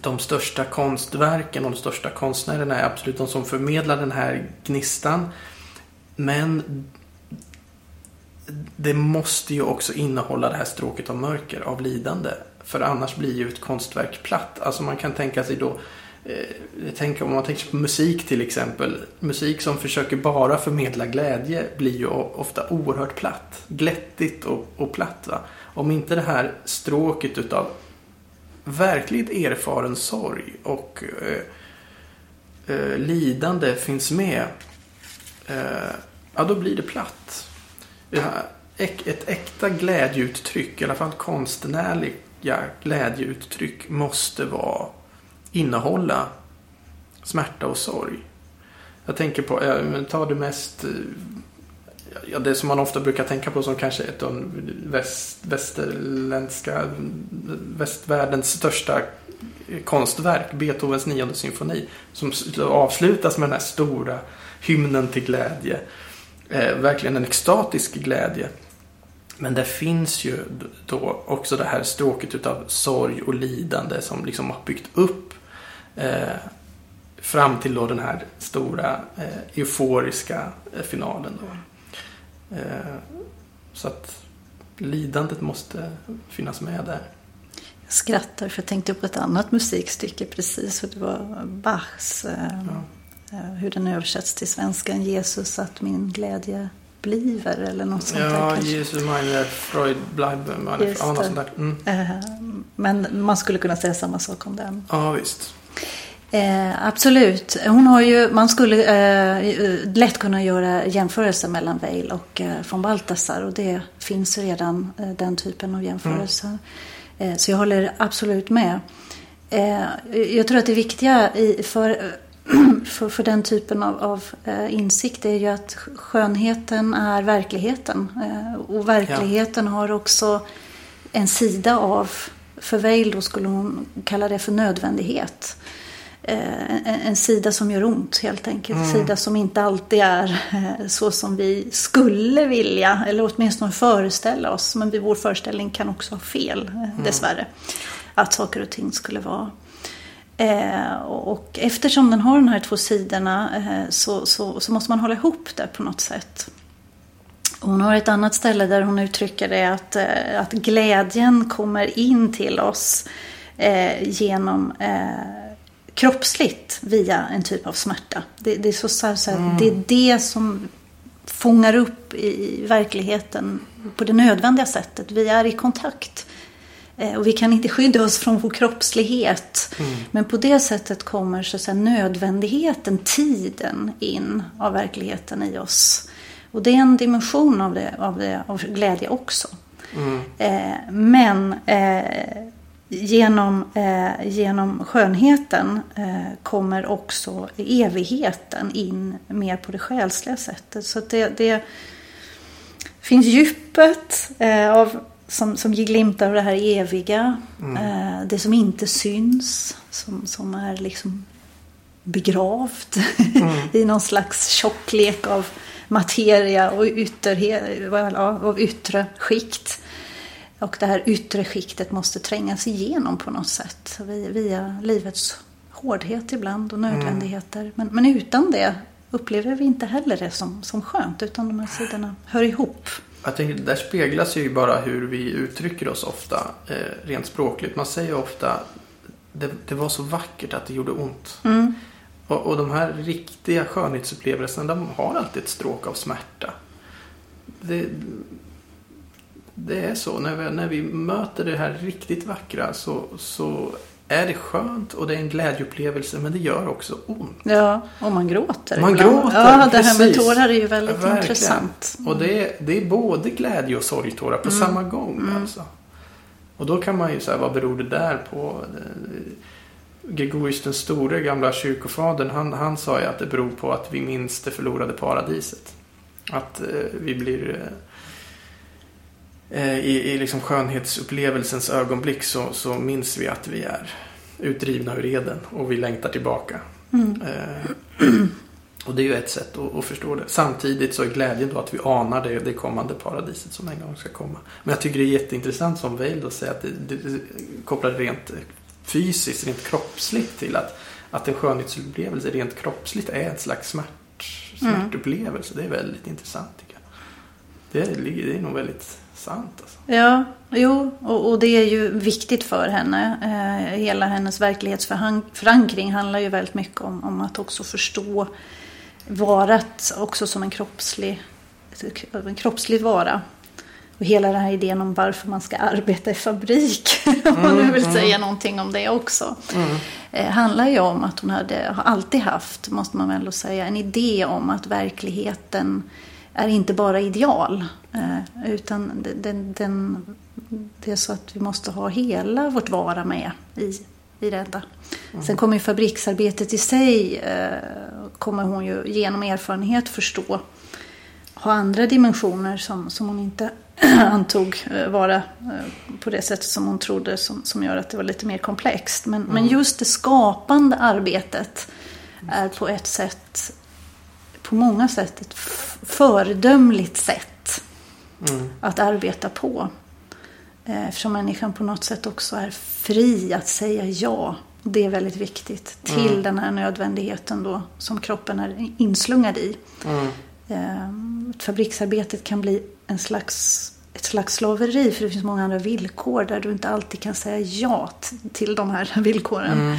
de största konstverken och de största konstnärerna är absolut de som förmedlar den här gnistan. Men det måste ju också innehålla det här stråket av mörker, av lidande. För annars blir ju ett konstverk platt. Alltså man kan tänka sig då eh, Eh, tänk om man tänker på musik till exempel. Musik som försöker bara förmedla glädje blir ju ofta oerhört platt. Glättigt och, och platt. Va? Om inte det här stråket utav verkligt erfaren sorg och eh, eh, lidande finns med. Eh, ja, då blir det platt. Ett äkta glädjeuttryck, i alla fall konstnärliga glädjeuttryck, måste vara, innehålla smärta och sorg. Jag tänker på, eh, ta det mest, eh, ja, det som man ofta brukar tänka på som kanske ett av väst, västerländska, västvärldens största konstverk, Beethovens nionde symfoni. Som avslutas med den här stora hymnen till glädje eh, verkligen en extatisk glädje. Men det finns ju då också det här stråket utav sorg och lidande som liksom har byggt upp eh, fram till då den här stora eh, euforiska eh, finalen. Då. Eh, så att lidandet måste finnas med där. Jag skrattar för jag tänkte på ett annat musikstycke precis. Och det var Bachs eh, ja. Eh, hur den översätts till svenska. Jesus att min glädje bliver eller något sånt ja, där. Ja, Jesus meine Freud bleiben. Meine, ja, något sånt där. Mm. Men man skulle kunna säga samma sak om den. Ja, visst. Eh, absolut. Hon har ju, man skulle eh, lätt kunna göra jämförelser mellan Weil och eh, von Balthasar och det finns redan eh, den typen av jämförelser. Mm. så jag håller absolut med. jag tror att det viktiga i, för för, för den typen av, av eh, insikt är ju att skönheten är verkligheten. Eh, och verkligheten ja. har också en sida av, för Weil då skulle hon kalla det för nödvändighet. Eh, en, en, sida som gör ont helt enkelt. En mm. sida som inte alltid är eh, så som vi skulle vilja, eller åtminstone föreställa oss. Men vår föreställning kan också ha fel, eh, mm. dessvärre. Att saker och ting skulle vara Eh, och eftersom den har de här två sidorna eh, så, så, så, måste man hålla ihop det på något sätt. hon har ett annat ställe där hon uttrycker det att, eh, att glädjen kommer in till oss genom kroppsligt via en typ av smärta. Det, det är, så, så, så mm. det är det som fångar upp i verkligheten på det nödvändiga sättet. Vi är i kontakt Eh, och vi kan inte skydda oss från vår kroppslighet. Mm. Men på det sättet kommer så att säga, nödvändigheten, tiden in av verkligheten i oss. Och det är en dimension av, det, av, det, av glädje också. Mm. Eh, men eh, genom, eh, genom skönheten eh, kommer också evigheten in mer på det själsliga sättet. Så det, det finns djupet eh, av som, som ger glimtar av det här eviga. Mm. Eh, det som inte syns. Som, som är liksom begravt mm. i någon slags tjocklek av materia och ytterhet, av yttre skikt. Och det här yttre skiktet måste trängas igenom på något sätt. Via livets hårdhet ibland och nödvändigheter. Mm. Men, men utan det upplever vi inte heller det som, som skönt. Utan de här sidorna hör ihop. Jag tänker, där speglas ju bara hur vi uttrycker oss ofta eh, rent språkligt. Man säger ofta det, det var så vackert att det gjorde ont. Mm. Och, och de här riktiga skönhetsupplevelserna de har alltid ett stråk av smärta. Det, det är så. När vi, när vi möter det här riktigt vackra så, så är det skönt och det är en glädjeupplevelse men det gör också ont. Ja, och man gråter Man ibland. gråter, Ja, det här med tårar är ju väldigt Verkligen. intressant. Och det är, det är både glädje och sorgtårar på mm. samma gång. Mm. Alltså. Och då kan man ju säga, vad beror det där på? Gregorius den store, gamla kyrkofadern, han, han sa ju att det beror på att vi minns det förlorade paradiset. Att eh, vi blir Eh, i, i liksom skönhetsupplevelsens ögonblick så, så minns vi att vi är utdrivna ur Eden och vi längtar tillbaka. Mm. Eh, och det är ju ett sätt att, att, förstå det. Samtidigt så är glädjen då att vi anar det, det kommande paradiset som en gång ska komma. Men jag tycker det är jätteintressant som Weil då säger att det, det, det kopplar rent fysiskt, rent kroppsligt till att, att en skönhetsupplevelse rent kroppsligt är ett slags smärt, smärtupplevelse. Det är väldigt intressant tycker jag. Det, är- det är nog väldigt sant alltså. Ja, jo, och, och det är ju viktigt för henne. Eh, hela hennes verklighetsförankring handlar ju väldigt mycket om, om att också förstå varat också som en kroppslig, en kroppslig vara. Och hela den här idén om varför man ska arbeta i fabrik, om man nu vill säga någonting om det också. Eh, handlar ju om att hon hade, har alltid haft, måste man väl säga, en idé om att verkligheten är inte bara ideal. Eh, utan den, den, det är så att vi måste ha hela vårt vara med i, i detta. Sen kommer ju fabriksarbetet i sig, eh, kommer hon ju genom erfarenhet förstå, ha andra dimensioner som, som hon inte antog eh, vara på det sättet som hon trodde som, som gör att det var lite mer komplext. Men, men just det skapande arbetet är på ett sätt, på många sätt ett föredömligt sätt Mm. att arbeta på. Eh, Eftersom människan på något sätt också är fri att säga ja. Det är väldigt viktigt till den här nödvändigheten då som kroppen är inslungad i. Mm. Eh, Fabriksarbetet kan bli en slags, ett slags slaveri för det finns många andra villkor där du inte alltid kan säga ja till de här villkoren.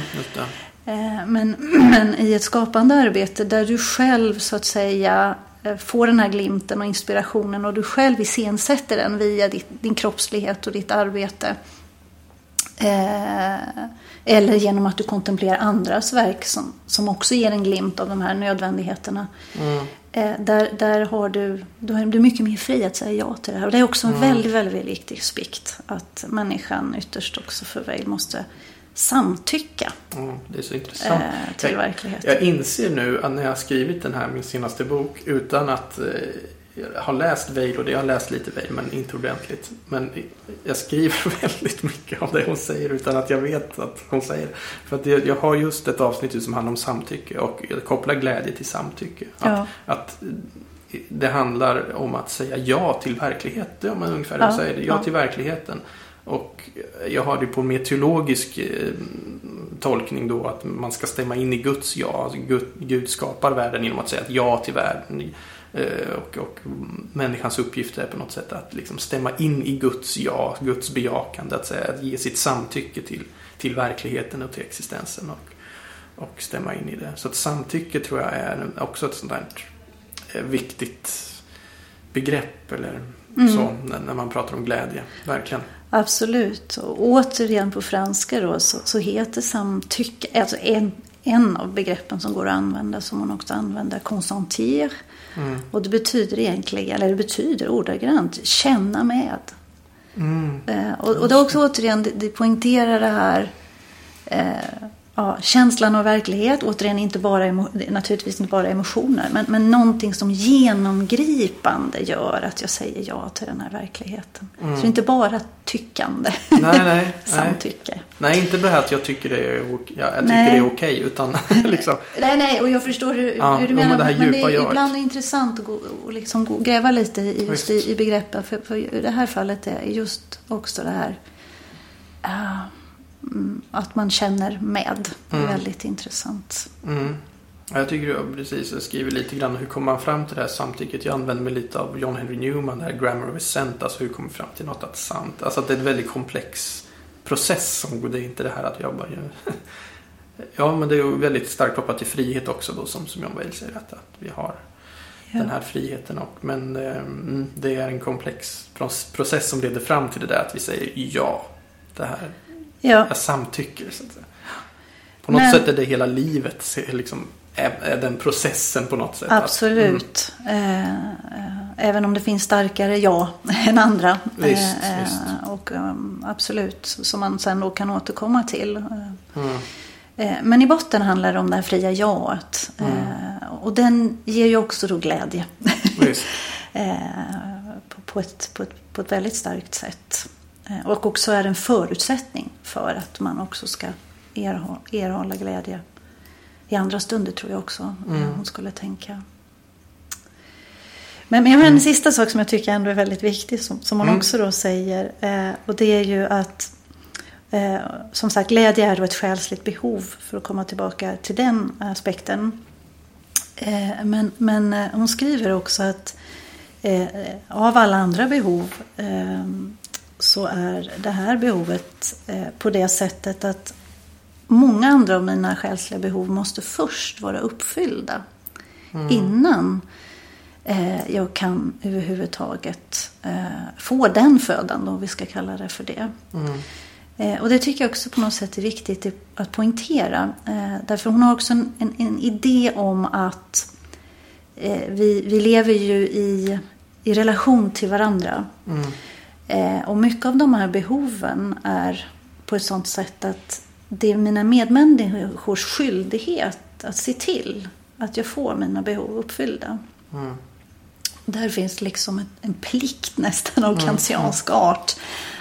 Eh, Men, men i ett skapande arbete där du själv så att säga eh, får den här glimten och inspirationen och du själv iscensätter den via ditt, din kroppslighet och ditt arbete. Eh, eller genom att du kontemplerar andras verk som, som också ger en glimt av de här nödvändigheterna. Mm. Eh, där, där har du, då är du mycket mer fri att säga ja till det här. Och det är också en Mm. väldigt, väldigt, väldigt viktig aspekt. Att människan ytterst också för väl måste samtycka Mm, det är så intressant. eh, till jag, verkligheten. jag inser nu att när jag har skrivit den här, min senaste bok, utan att eh, jag har läst Veil och det, jag har läst lite Veil men inte ordentligt. Men jag skriver väldigt mycket av det hon säger utan att jag vet att hon säger det. För att jag, jag har just ett avsnitt som handlar om samtycke och jag kopplar glädje till samtycke. Att, Ja. att det handlar om att säga ja till verklighet. Det är man ungefär Ja, säger det. Ja, ja. till verkligheten. Och jag har det på en mer teologisk eh, tolkning då att man ska stämma in i Guds ja. Alltså Gud, Gud skapar världen genom att säga ett ja till världen. Eh, och, och människans uppgift är på något sätt att liksom stämma in i Guds ja, Guds bejakande. Att, säga, att ge sitt samtycke till, till verkligheten och till existensen. Och, och stämma in i det. Så att samtycke tror jag är också ett sånt där eh, viktigt begrepp eller Mm. så när, när man pratar om glädje. Verkligen. Absolut. Och återigen på franska då så, så heter samtycke, alltså en, en av begreppen som går att använda som man också använder, consentir. Mm. Och det betyder egentligen, eller det betyder ordagrant, känna med. Mm. Eh, och, och det är också återigen, det, det poängterar det här eh, ja, känslan av verklighet. Återigen, inte bara naturligtvis inte bara emotioner. Men, men någonting som genomgripande gör att jag säger ja till den här verkligheten. Så det är inte bara tyckande. Nej, nej, nej. Samtycke. Nej, inte det här att jag tycker det är, jag tycker Nej. det är okej. Utan liksom, Nej, nej, och jag förstår hur, Ja, hur du menar. men det här men det är jaget. ibland intressant att gå, och liksom gå, gräva lite i, just i, i begreppen. För, för i det här fallet är just också det här mm, att man känner med. Det är Mm. väldigt intressant. mm. Ja, Jag tycker du precis, jag skriver lite grann hur kommer man fram till det här samtycket. Jag använder mig lite av John Henry Newman, det här grammar of assent. Alltså hur kommer fram till något att sant. Alltså att det är en väldigt komplex process. Som, det är inte det här att jag bara. Ja, men det är ju väldigt starkt kopplat till frihet också då som, som John Wales säger. Att, att vi har Ja. den här friheten. Och, men eh, mm, det är en komplex proc- process som leder fram till det där att vi säger ja. Det här, Ja, jag samtycker så att säga. På något Men- sätt är det hela livet, liksom, är, den processen på något sätt. Absolut. Eh, eh, även om det finns starkare ja än andra. Visst, Eh, visst. Och um, absolut, som man sen då kan återkomma till. Mm, Men i botten handlar det om det här fria jaet. Mm. Och den ger ju också då glädje. på, ett, på, ett, på ett väldigt starkt sätt. Eh, Och också är en förutsättning för att man också ska erhålla, erhålla glädje i andra stunder tror jag också eh, Mm. hon skulle tänka. Men, men jag har en sista sak som jag tycker ändå är väldigt viktig som, som hon Mm. också då säger. Eh, och det är ju att Eh, som sagt, glädje är då ett själsligt behov för att komma tillbaka till den aspekten. Eh, men, men eh, hon skriver också att av alla andra behov eh, så är det här behovet eh, på det sättet att många andra av mina själsliga behov måste först vara uppfyllda mm. innan eh, jag kan överhuvudtaget eh, få den födan, om vi ska kalla det för det. Mm. Och det tycker jag också på något sätt är viktigt att poängtera. Därför hon har också en, en, en idé om att vi, vi lever ju i, i relation till varandra. Mm. Eh, och mycket av de här behoven är på ett sånt sätt att det är mina medmänniskors skyldighet att se till att jag får mina behov uppfyllda. Mm. Där finns liksom en, en plikt nästan av mm. kantiansk art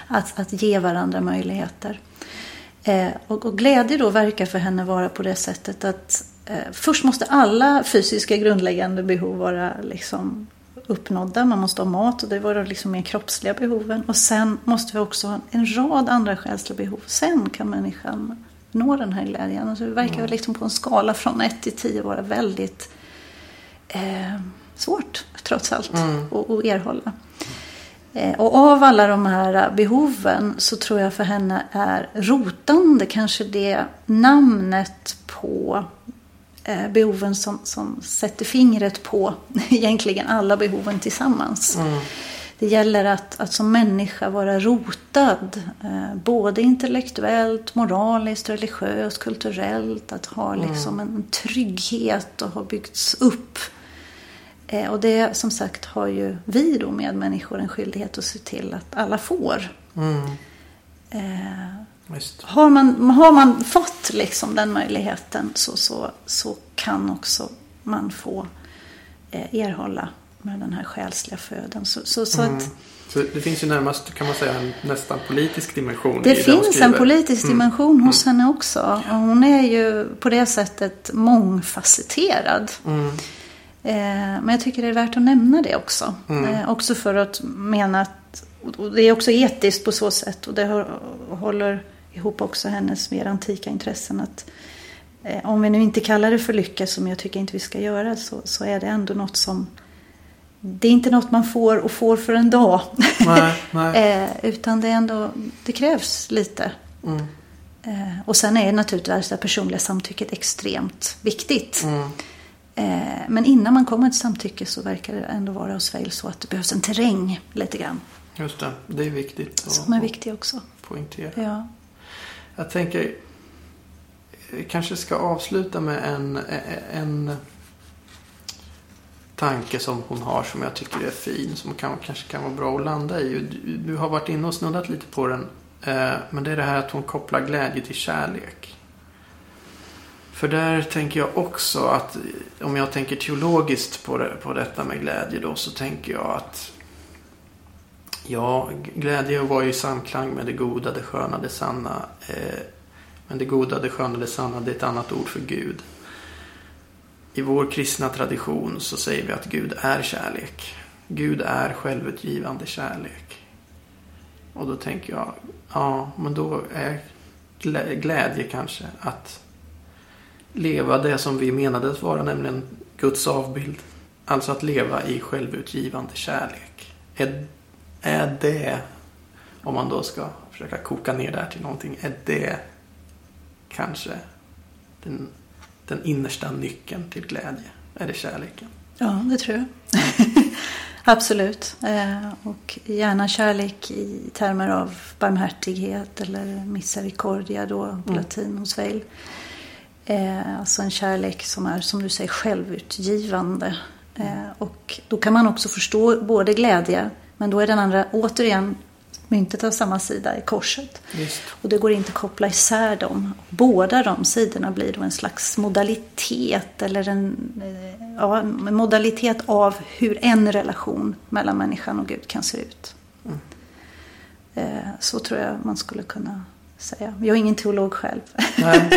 att, att ge varandra möjligheter. Eh, och, och, glädje då verkar för henne vara på det sättet att eh, först måste alla fysiska grundläggande behov vara liksom uppnådda. Man måste ha mat och det var de liksom mer kroppsliga behoven. Och sen måste vi också ha en rad andra själsliga behov. Sen kan människan nå den här glädjen. Alltså det verkar mm. liksom på en skala från 1 till 10 vara väldigt eh, svårt trots allt mm. att, att erhålla. Eh, och av alla de här behoven så tror jag för henne är rotande kanske det namnet på behoven som, som sätter fingret på egentligen alla behoven tillsammans. Mm. Det gäller att, att som människa vara rotad, eh, både intellektuellt, moraliskt, religiöst, kulturellt. Att ha mm. liksom en trygghet och ha byggts upp Eh, och det som sagt har ju vi då med människor en skyldighet att se till att alla får. Mm. Eh, har, man, har man fått liksom den möjligheten så, så, så kan också man få eh, erhålla med den här själsliga föden. Så, så, så mm. att, så det finns ju närmast, kan man säga, en nästan politisk dimension Det finns en politisk mm. dimension mm. hos henne också. Och hon är ju på det sättet mångfacetterad. Mm. Eh, men jag tycker det är värt att nämna det också. Mm. Eh, också för att mena att, och det är också etiskt på så sätt och det håller ihop också hennes mer antika intressen. att eh, Om vi nu inte kallar det för lycka, som jag tycker inte vi ska göra, så, så är det ändå något som det är inte något man får och får för en dag. Nej, nej. utan det är ändå, det krävs lite. Mm. och sen är naturligtvis det personliga samtycket extremt viktigt. Mm. Eh, men innan man kommer till samtycke så verkar det ändå vara hos Vail så att det behövs en terräng lite grann. Just det, det är viktigt. Som är viktig också. Poängtera. Ja. Jag tänker, jag kanske ska avsluta med en, eh, en tanke som hon har som jag tycker är fin. Som kan, kanske kan vara bra att landa i. Du, du har varit inne och snuddat lite på den. Eh, men det är det här att hon kopplar glädje till kärlek. För där tänker jag också att om jag tänker teologiskt på, det, på detta med glädje då så tänker jag att ja, glädje var ju i samklang med det goda, det sköna, det sanna. Eh, men det goda, det sköna, det sanna det är ett annat ord för Gud. I vår kristna tradition så säger vi att Gud är kärlek. Gud är självutgivande kärlek. Och då tänker jag, ja, men då är glädje kanske att leva det som vi menade att vara, nämligen Guds avbild. Alltså att leva i självutgivande kärlek. Är, är det, om man då ska försöka koka ner det här till någonting, är det kanske den, den innersta nyckeln till glädje? Är det kärleken? Ja, det tror jag. Absolut. Eh, och gärna kärlek i termer av barmhärtighet eller misericordia då på mm. latin hos Weil. Eh, alltså en kärlek som är, som du säger, självutgivande. Eh, och då kan man också förstå både glädje, men då är den andra återigen myntet av samma sida i korset. Just. Och det går inte att koppla isär dem. Båda de sidorna blir då en slags modalitet eller en, eh, ja, en modalitet av hur en relation mellan människan och Gud kan se ut. Mm. Eh, så tror jag man skulle kunna säga. Jag är ingen teolog själv.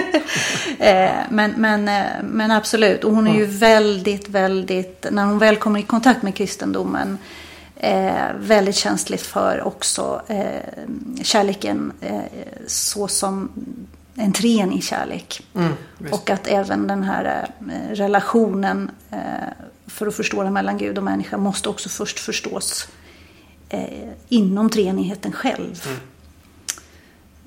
Eh, men, men, men absolut. Och hon är ju väldigt, väldigt, när hon väl kommer i kontakt med kristendomen Eh, väldigt känsligt för också eh, kärleken eh, så som en treenig kärlek. Mm, och att även den här eh, relationen eh, för att förstå den mellan Gud och människa måste också först förstås eh, inom treenigheten själv. Mm.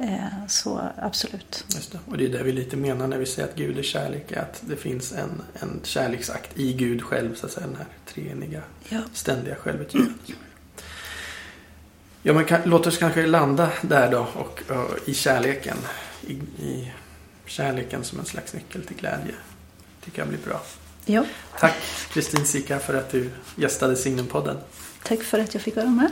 Eh, så absolut. Just det. Och det är det vi lite menar när vi säger att Gud är kärlek. Att det finns en, en kärleksakt i Gud själv. Så att säga, den här treeniga, Ja. ständiga självutgivandet. Ja, men kan, låt oss kanske landa där då och, och i kärleken. I, I kärleken som en slags nyckel till glädje. tycker jag blir bra. Ja, Tack Kristin Sika för att du gästade Signumpodden. tack för att jag fick vara med.